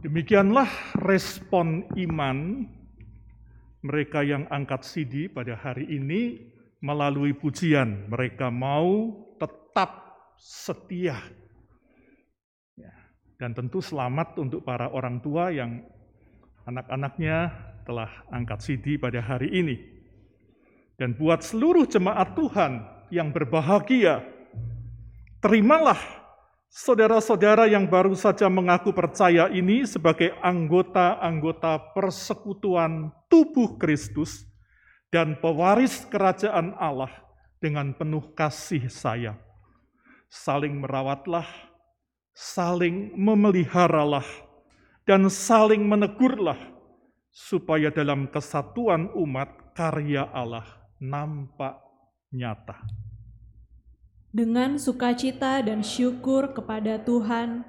Demikianlah respon iman mereka yang angkat sidi pada hari ini melalui pujian. Mereka mau tetap setia. Ya, Dan tentu selamat untuk para orang tua yang anak-anaknya telah angkat sidi pada hari ini. Dan buat seluruh jemaat Tuhan yang berbahagia, terimalah saudara-saudara yang baru saja mengaku percaya ini sebagai anggota-anggota persekutuan tubuh Kristus dan pewaris kerajaan Allah dengan penuh kasih sayang. Saling merawatlah, saling memeliharalah, dan saling menegurlah, supaya dalam kesatuan umat karya Allah nampak nyata. Dengan sukacita dan syukur kepada Tuhan,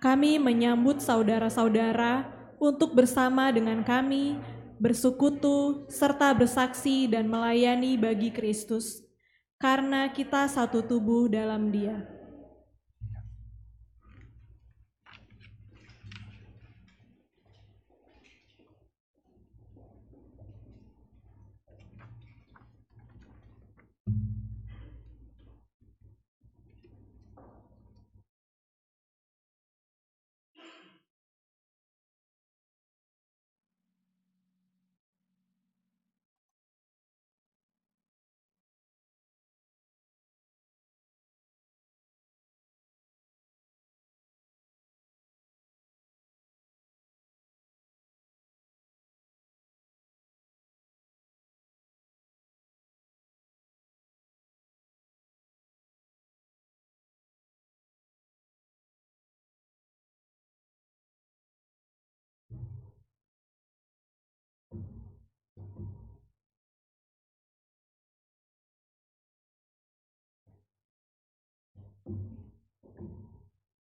kami menyambut saudara-saudara untuk bersama dengan kami bersekutu serta bersaksi dan melayani bagi Kristus, karena kita satu tubuh dalam Dia.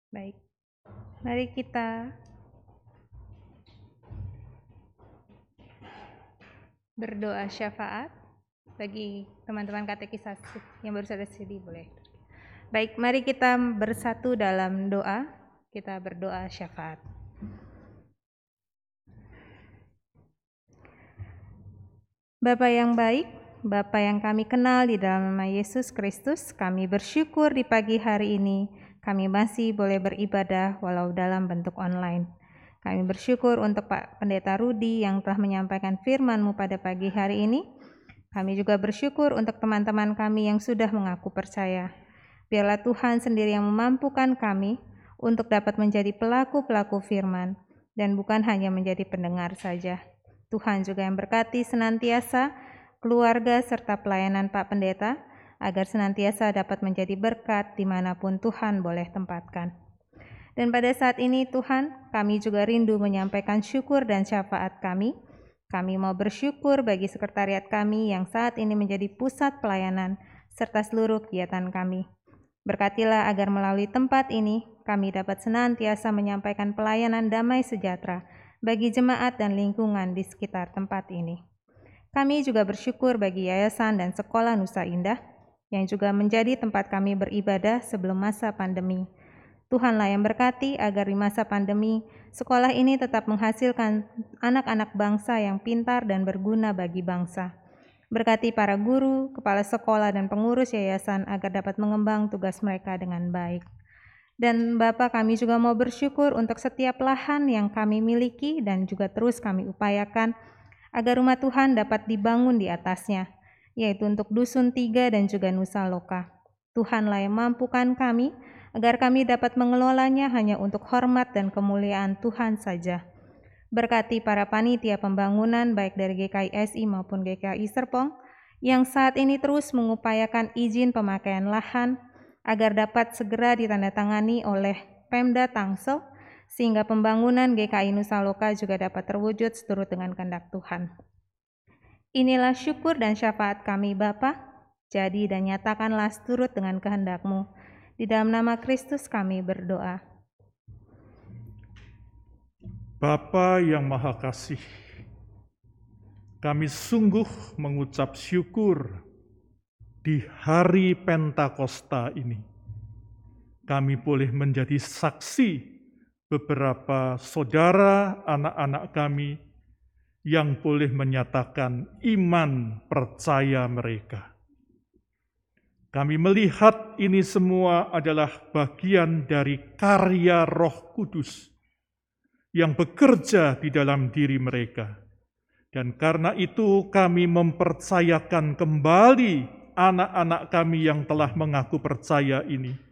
Baik, mari kita berdoa syafaat bagi teman-teman katekisasi yang baru saja sedi boleh. Baik, mari kita bersatu dalam doa. Kita berdoa syafaat. Bapa yang baik, Bapa yang kami kenal di dalam nama Yesus Kristus, kami bersyukur di pagi hari ini kami masih boleh beribadah walau dalam bentuk online. Kami bersyukur untuk Pak Pendeta Rudi yang telah menyampaikan firman-Mu pada pagi hari ini. Kami juga bersyukur untuk teman-teman kami yang sudah mengaku percaya. Biarlah Tuhan sendiri yang memampukan kami untuk dapat menjadi pelaku-pelaku firman dan bukan hanya menjadi pendengar saja. Tuhan juga yang berkati senantiasa keluarga serta pelayanan Pak Pendeta agar senantiasa dapat menjadi berkat di mana pun Tuhan boleh tempatkan. Dan pada saat ini Tuhan, kami juga rindu menyampaikan syukur dan syafaat kami. Kami mau bersyukur bagi sekretariat kami yang saat ini menjadi pusat pelayanan serta seluruh kegiatan kami. Berkatilah agar melalui tempat ini kami dapat senantiasa menyampaikan pelayanan damai sejahtera bagi jemaat dan lingkungan di sekitar tempat ini. Kami juga bersyukur bagi yayasan dan sekolah Nusa Indah yang juga menjadi tempat kami beribadah sebelum masa pandemi. Tuhanlah yang berkati agar di masa pandemi sekolah ini tetap menghasilkan anak-anak bangsa yang pintar dan berguna bagi bangsa. Berkati para guru, kepala sekolah, dan pengurus yayasan agar dapat mengembang tugas mereka dengan baik. Dan Bapak kami juga mau bersyukur untuk setiap lahan yang kami miliki dan juga terus kami upayakan agar rumah Tuhan dapat dibangun di atasnya, yaitu untuk Dusun Tiga dan juga Nusa Loka. Tuhanlah yang mampukan kami agar kami dapat mengelolanya hanya untuk hormat dan kemuliaan Tuhan saja. Berkati para panitia pembangunan baik dari GKI maupun GKI Serpong yang saat ini terus mengupayakan izin pemakaian lahan agar dapat segera ditandatangani oleh Pemda Tangsel sehingga pembangunan GKI Nusa Loka juga dapat terwujud seturut dengan kehendak Tuhan. Inilah syukur dan syafaat kami Bapa, jadi dan nyatakanlah seturut dengan kehendak-Mu. Di dalam nama Kristus kami berdoa. Bapa yang Maha Kasih, kami sungguh mengucap syukur di hari Pentakosta ini. Kami boleh menjadi saksi beberapa saudara anak-anak kami yang boleh menyatakan iman percaya mereka. Kami melihat ini semua adalah bagian dari karya Roh Kudus yang bekerja di dalam diri mereka. Dan karena itu kami mempercayakan kembali anak-anak kami yang telah mengaku percaya ini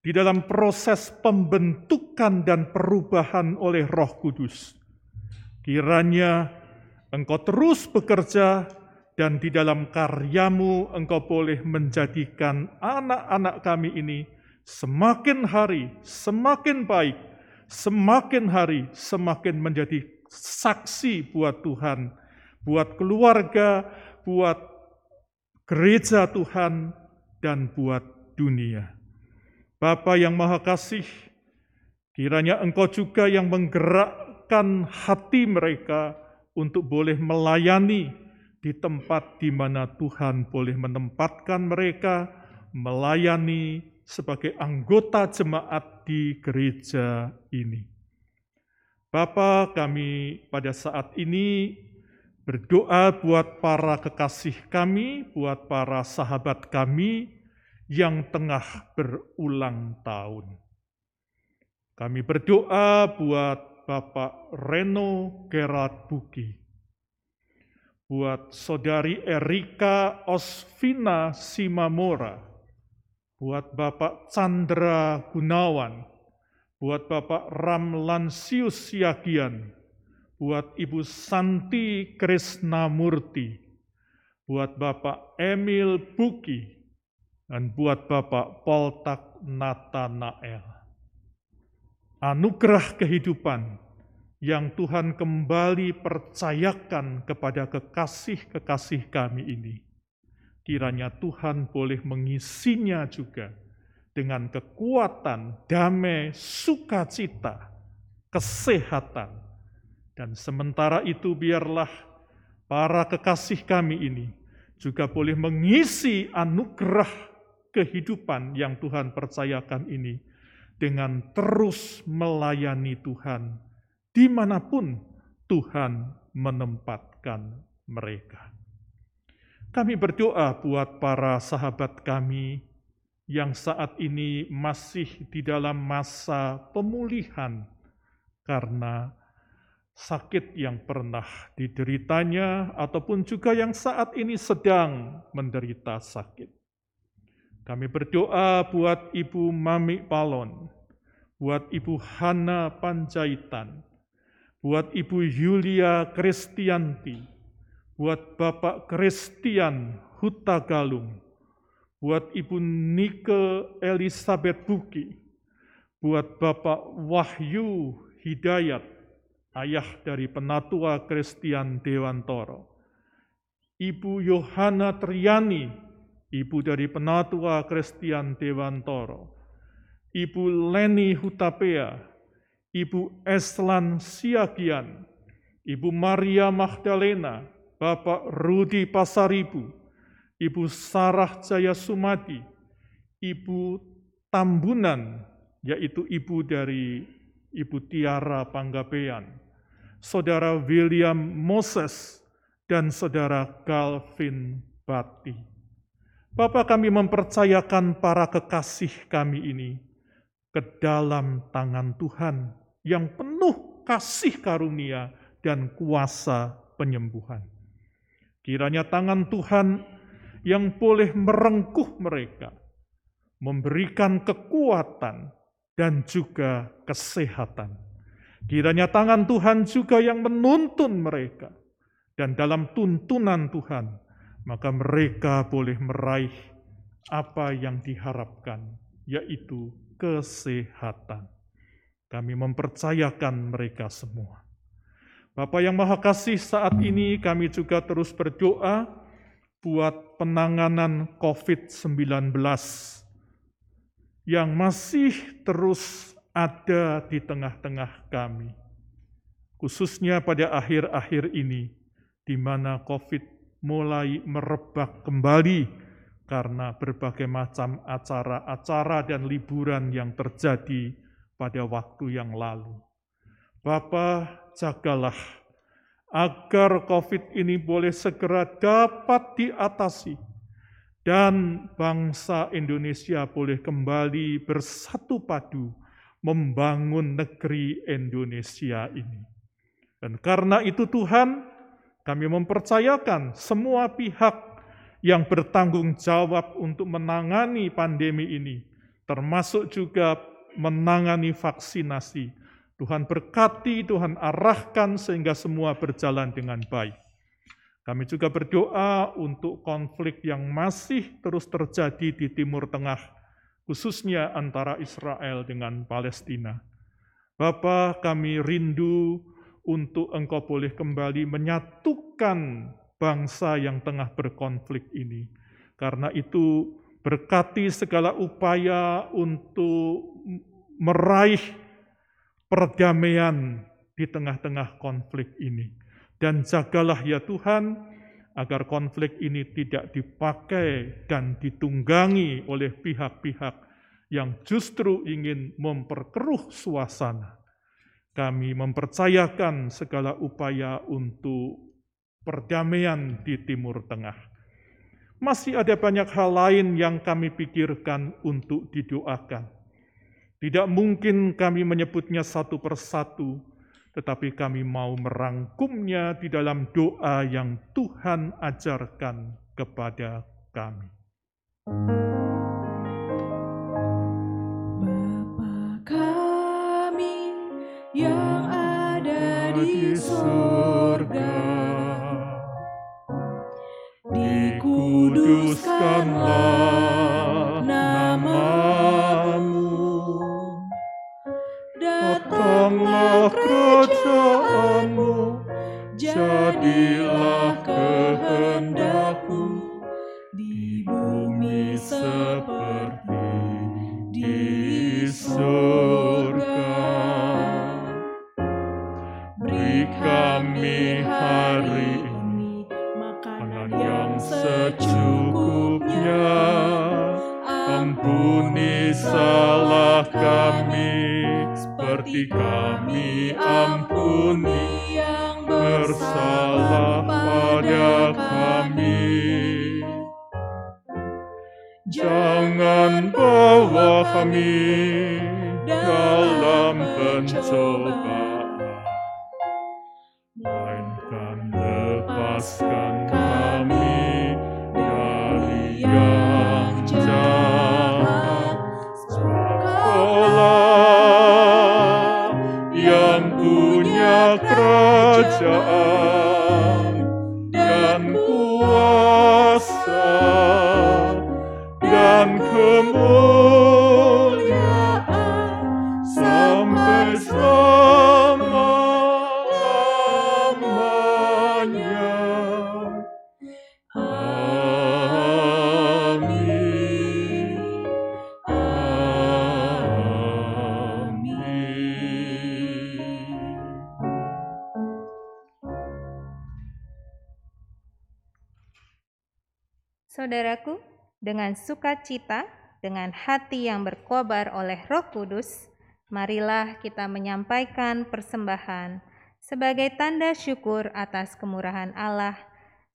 di dalam proses pembentukan dan perubahan oleh Roh Kudus. Kiranya Engkau terus bekerja dan di dalam karyamu Engkau boleh menjadikan anak-anak kami ini semakin hari semakin baik, semakin hari semakin menjadi saksi buat Tuhan, buat keluarga, buat gereja Tuhan, dan buat dunia. Bapa yang Maha Kasih, kiranya Engkau juga yang menggerakkan hati mereka untuk boleh melayani di tempat di mana Tuhan boleh menempatkan mereka melayani sebagai anggota jemaat di gereja ini. Bapa, kami pada saat ini berdoa buat para kekasih kami, buat para sahabat kami yang tengah berulang tahun. Kami berdoa buat Bapak Reno Gerard Buki, buat Saudari Erika Osvina Simamora, buat Bapak Chandra Gunawan, buat Bapak Ramlansius Yagian, buat Ibu Santi Krisnamurti, buat Bapak Emil Buki, dan buat Bapak Poltak Natanael. Anugerah kehidupan yang Tuhan kembali percayakan kepada kekasih-kekasih kami ini. Kiranya Tuhan boleh mengisinya juga dengan kekuatan, damai, sukacita, kesehatan. Dan sementara itu biarlah para kekasih kami ini juga boleh mengisi anugerah kehidupan yang Tuhan percayakan ini dengan terus melayani Tuhan di mana pun Tuhan menempatkan mereka. Kami berdoa buat para sahabat kami yang saat ini masih di dalam masa pemulihan karena sakit yang pernah dideritanya ataupun juga yang saat ini sedang menderita sakit. Kami berdoa buat Ibu Mami Palon, buat Ibu Hana Panjaitan, buat Ibu Yulia Kristianti, buat Bapak Kristian Huta Galung, buat Ibu Nike Elizabeth Buki, buat Bapak Wahyu Hidayat, ayah dari penatua Kristian Dewantoro, Ibu Yohana Triani, ibu dari penatua Kristian Dewantoro, Ibu Leni Hutapea, Ibu Eslan Siagian, Ibu Maria Magdalena, Bapak Rudi Pasaribu, Ibu Sarah Jaya Sumadi, Ibu Tambunan, yaitu ibu dari Ibu Tiara Panggabean, Saudara William Moses, dan Saudara Calvin Bati. Bapak kami mempercayakan para kekasih kami ini ke dalam tangan Tuhan yang penuh kasih karunia dan kuasa penyembuhan. Kiranya tangan Tuhan yang boleh merengkuh mereka, memberikan kekuatan dan juga kesehatan. Kiranya tangan Tuhan juga yang menuntun mereka, dan dalam tuntunan Tuhan, maka mereka boleh meraih apa yang diharapkan, yaitu kesehatan. Kami mempercayakan mereka semua. Bapak yang Maha Kasih, saat ini kami juga terus berdoa buat penanganan COVID-19 yang masih terus ada di tengah-tengah kami. Khususnya pada akhir-akhir ini, di mana COVID mulai merebak kembali karena berbagai macam acara-acara dan liburan yang terjadi pada waktu yang lalu. Bapa, jagalah agar COVID ini boleh segera dapat diatasi dan bangsa Indonesia boleh kembali bersatu padu membangun negeri Indonesia ini. Dan karena itu Tuhan, kami mempercayakan semua pihak yang bertanggung jawab untuk menangani pandemi ini, termasuk juga menangani vaksinasi. Tuhan berkati, Tuhan arahkan sehingga semua berjalan dengan baik. Kami juga berdoa untuk konflik yang masih terus terjadi di Timur Tengah, khususnya antara Israel dengan Palestina. Bapa, kami rindu untuk Engkau boleh kembali menyatukan bangsa yang tengah berkonflik ini. Karena itu, berkati segala upaya untuk meraih perdamaian di tengah-tengah konflik ini. Dan jagalah ya Tuhan, agar konflik ini tidak dipakai dan ditunggangi oleh pihak-pihak yang justru ingin memperkeruh suasana. Kami mempercayakan segala upaya untuk perdamaian di Timur Tengah. Masih ada banyak hal lain yang kami pikirkan untuk didoakan. Tidak mungkin kami menyebutnya satu persatu, tetapi kami mau merangkumnya di dalam doa yang Tuhan ajarkan kepada kami. Bapa di surga, dikuduskanlah namamu, datanglah kerajaanmu, jadilah kehendakmu di bumi seperti di surga. Seperti kami ampuni yang bersalah pada kami. Jangan bawa kami dalam pencobaan, kerajaan dengan sukacita, dengan hati yang berkobar oleh Roh Kudus, marilah kita menyampaikan persembahan sebagai tanda syukur atas kemurahan Allah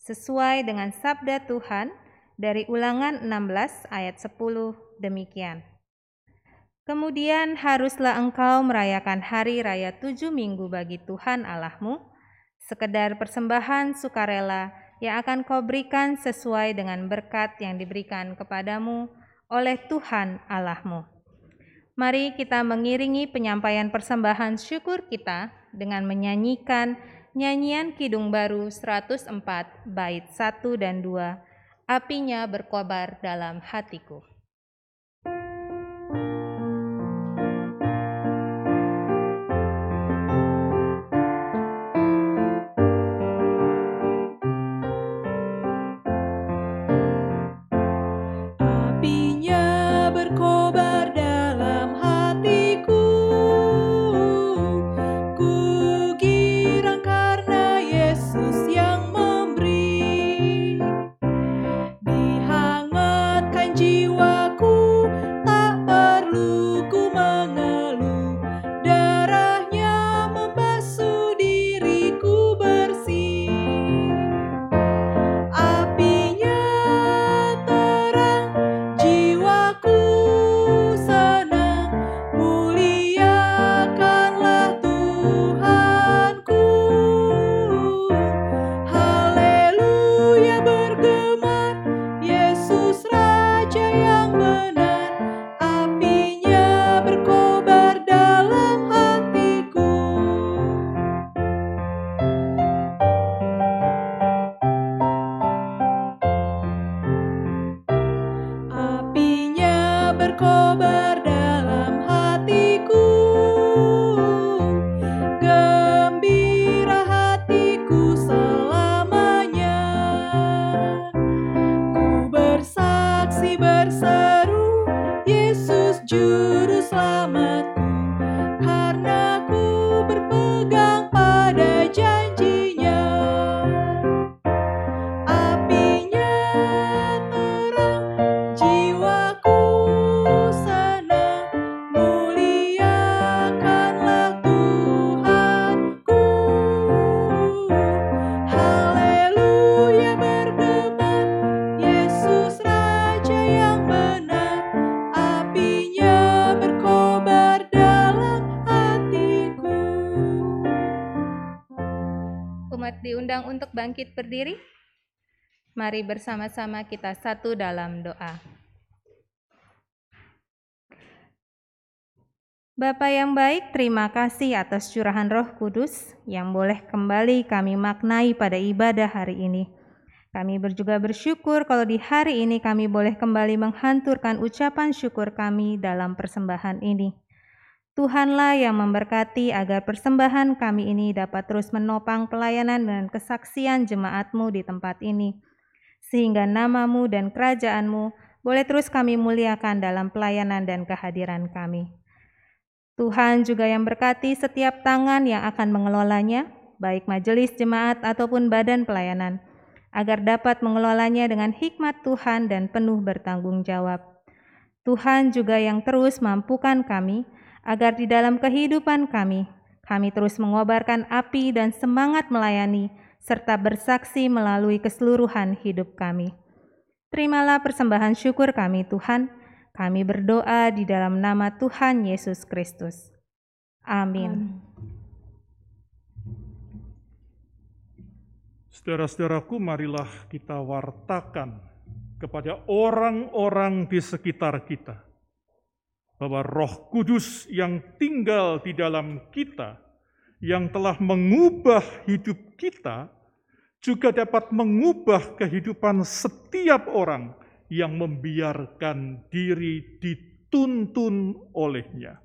sesuai dengan sabda Tuhan dari Ulangan 16 ayat 10 demikian. Kemudian haruslah engkau merayakan hari raya tujuh minggu bagi Tuhan Allahmu, sekedar persembahan sukarela yang akan kau berikan sesuai dengan berkat yang diberikan kepadamu oleh Tuhan Allahmu. Mari kita mengiringi penyampaian persembahan syukur kita dengan menyanyikan nyanyian Kidung Baru 104 bait 1 dan 2, Apinya berkobar dalam hatiku. Apinya happy. Berdiri. Mari bersama-sama kita satu dalam doa. Bapa yang baik, terima kasih atas curahan Roh Kudus yang boleh kembali kami maknai pada ibadah hari ini. Kami juga bersyukur kalau di hari ini kami boleh kembali menghanturkan ucapan syukur kami dalam persembahan ini. Tuhanlah yang memberkati agar persembahan kami ini dapat terus menopang pelayanan dan kesaksian jemaatmu di tempat ini. Sehingga namamu dan kerajaanmu boleh terus kami muliakan dalam pelayanan dan kehadiran kami. Tuhan juga yang berkati setiap tangan yang akan mengelolanya, baik majelis jemaat ataupun badan pelayanan, agar dapat mengelolanya dengan hikmat Tuhan dan penuh bertanggung jawab. Tuhan juga yang terus mampukan kami, agar di dalam kehidupan kami, kami terus mengobarkan api dan semangat melayani, serta bersaksi melalui keseluruhan hidup kami. Terimalah persembahan syukur kami, Tuhan. Kami berdoa di dalam nama Tuhan Yesus Kristus. Amin. Saudara-saudaraku, marilah kita wartakan kepada orang-orang di sekitar kita bahwa Roh Kudus yang tinggal di dalam kita, yang telah mengubah hidup kita, juga dapat mengubah kehidupan setiap orang yang membiarkan diri dituntun olehnya.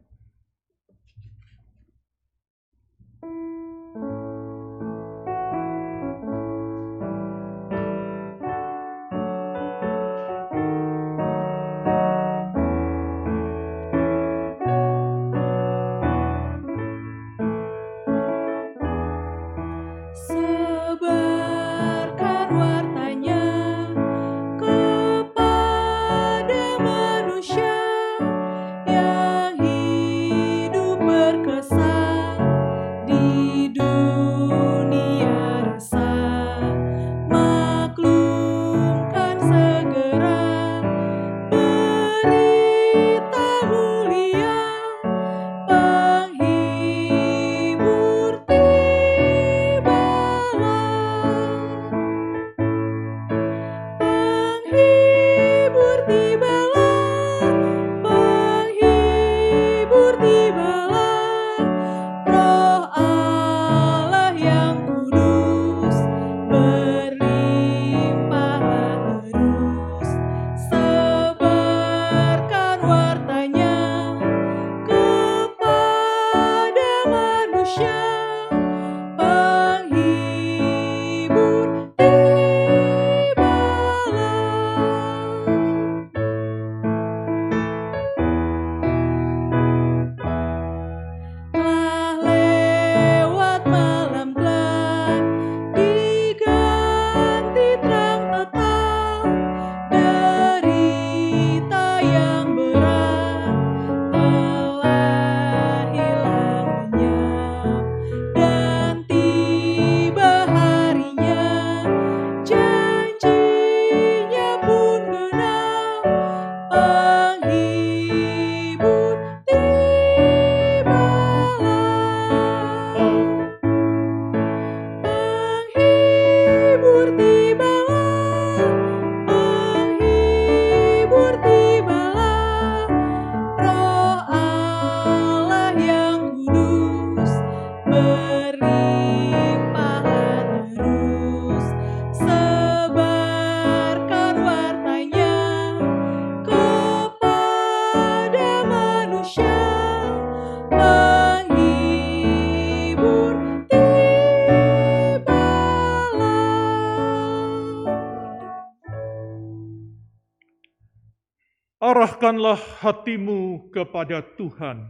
Arahkanlah hatimu kepada Tuhan.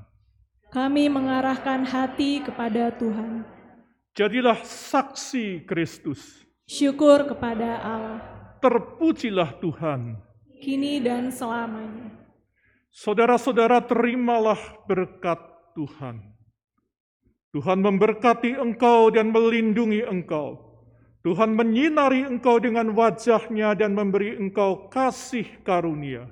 Kami mengarahkan hati kepada Tuhan. Jadilah saksi Kristus. Syukur kepada Allah, Terpujilah Tuhan. kini dan selamanya. Saudara-saudara, terimalah berkat Tuhan. Tuhan memberkati engkau dan melindungi engkau. Tuhan menyinari engkau dengan wajahnya dan memberi engkau kasih karunia.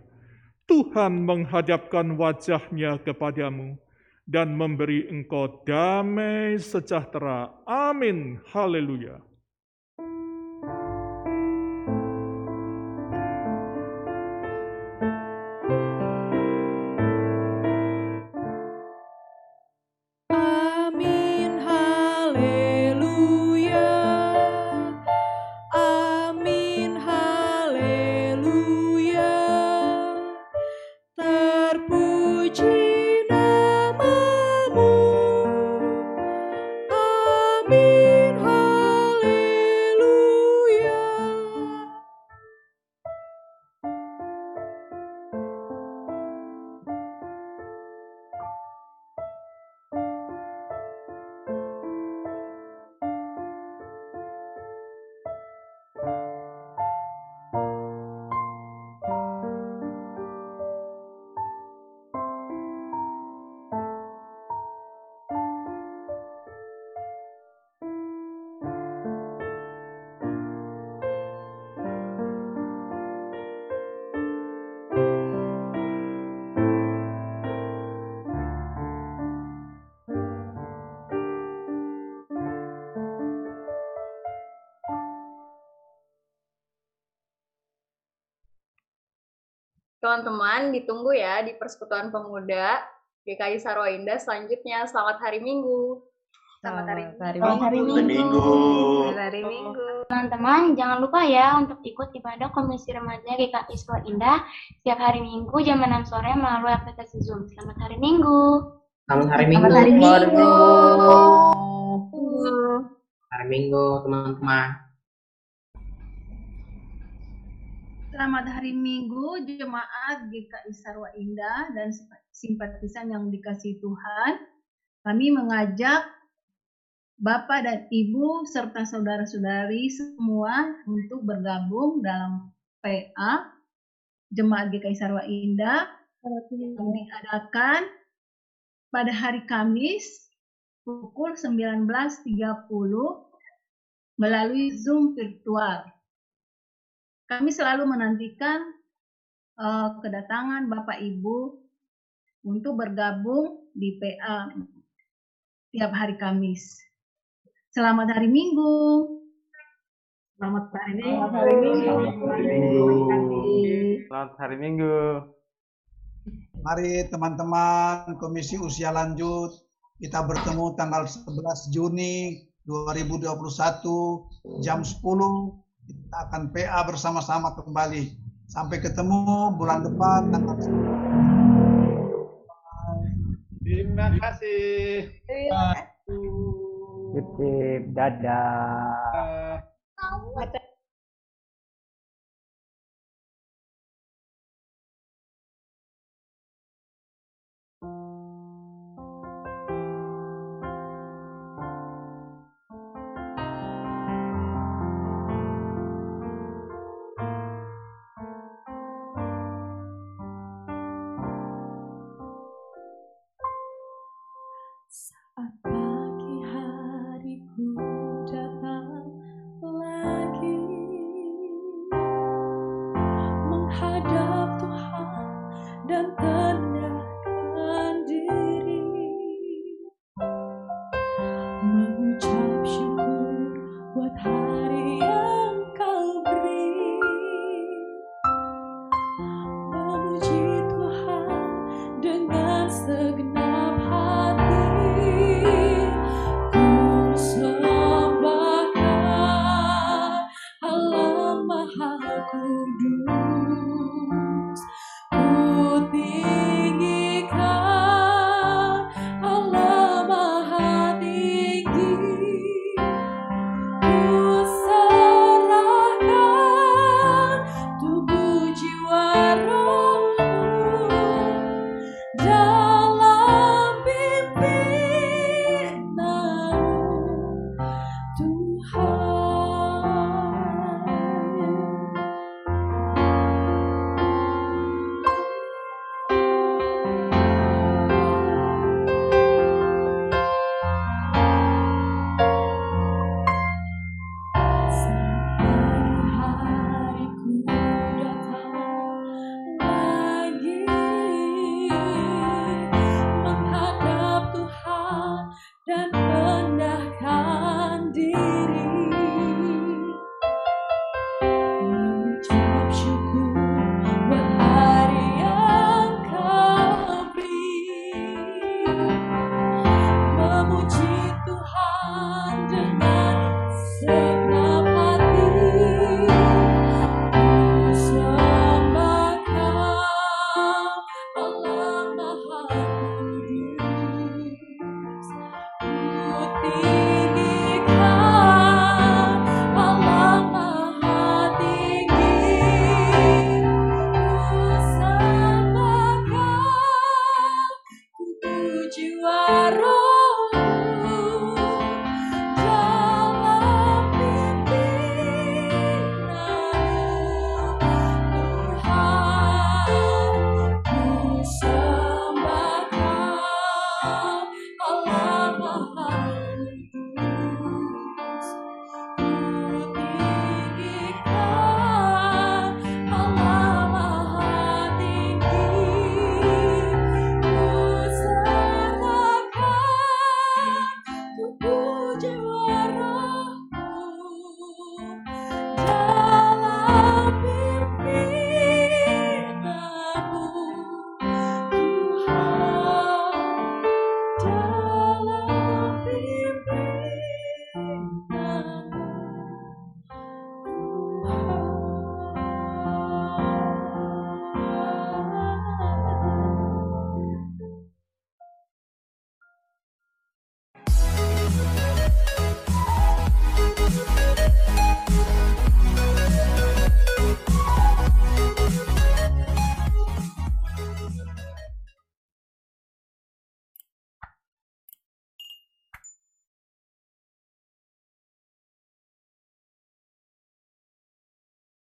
Tuhan menghadapkan wajahnya kepadamu dan memberi engkau damai sejahtera. Amin. Haleluya. Teman-teman, ditunggu ya di Persekutuan Pemuda GKI Sarwa Indah selanjutnya. Selamat hari Minggu. Selamat hari Minggu. Selamat hari Minggu. Selamat hari Minggu. Teman-teman, jangan lupa ya untuk ikut ibadah Komisi Remaja GKI Sekolah Indah setiap hari Minggu jam 6 sore melalui aplikasi Zoom. Selamat hari Minggu. Selamat hari Minggu. Selamat hari Minggu. Hari Minggu, teman-teman. Selamat hari Minggu, jemaat GKI Sarwa Indah dan simpatisan yang dikasih Tuhan. Kami mengajak Bapak dan Ibu serta saudara-saudari semua untuk bergabung dalam PA Jemaat GKI Sarwa Indah yang diadakan pada hari Kamis pukul 19.30 melalui Zoom virtual. Kami selalu menantikan uh, kedatangan Bapak Ibu untuk bergabung di PA tiap hari Kamis. Selamat hari Minggu. Selamat hari Selamat hari Minggu. Selamat hari Minggu. Mari teman-teman Komisi Usia Lanjut, kita bertemu tanggal 11 Juni 2021 jam 10 kita akan PA bersama-sama kembali. Sampai ketemu bulan depan tanggal 10. Terima kasih. Titip, dadah. Saat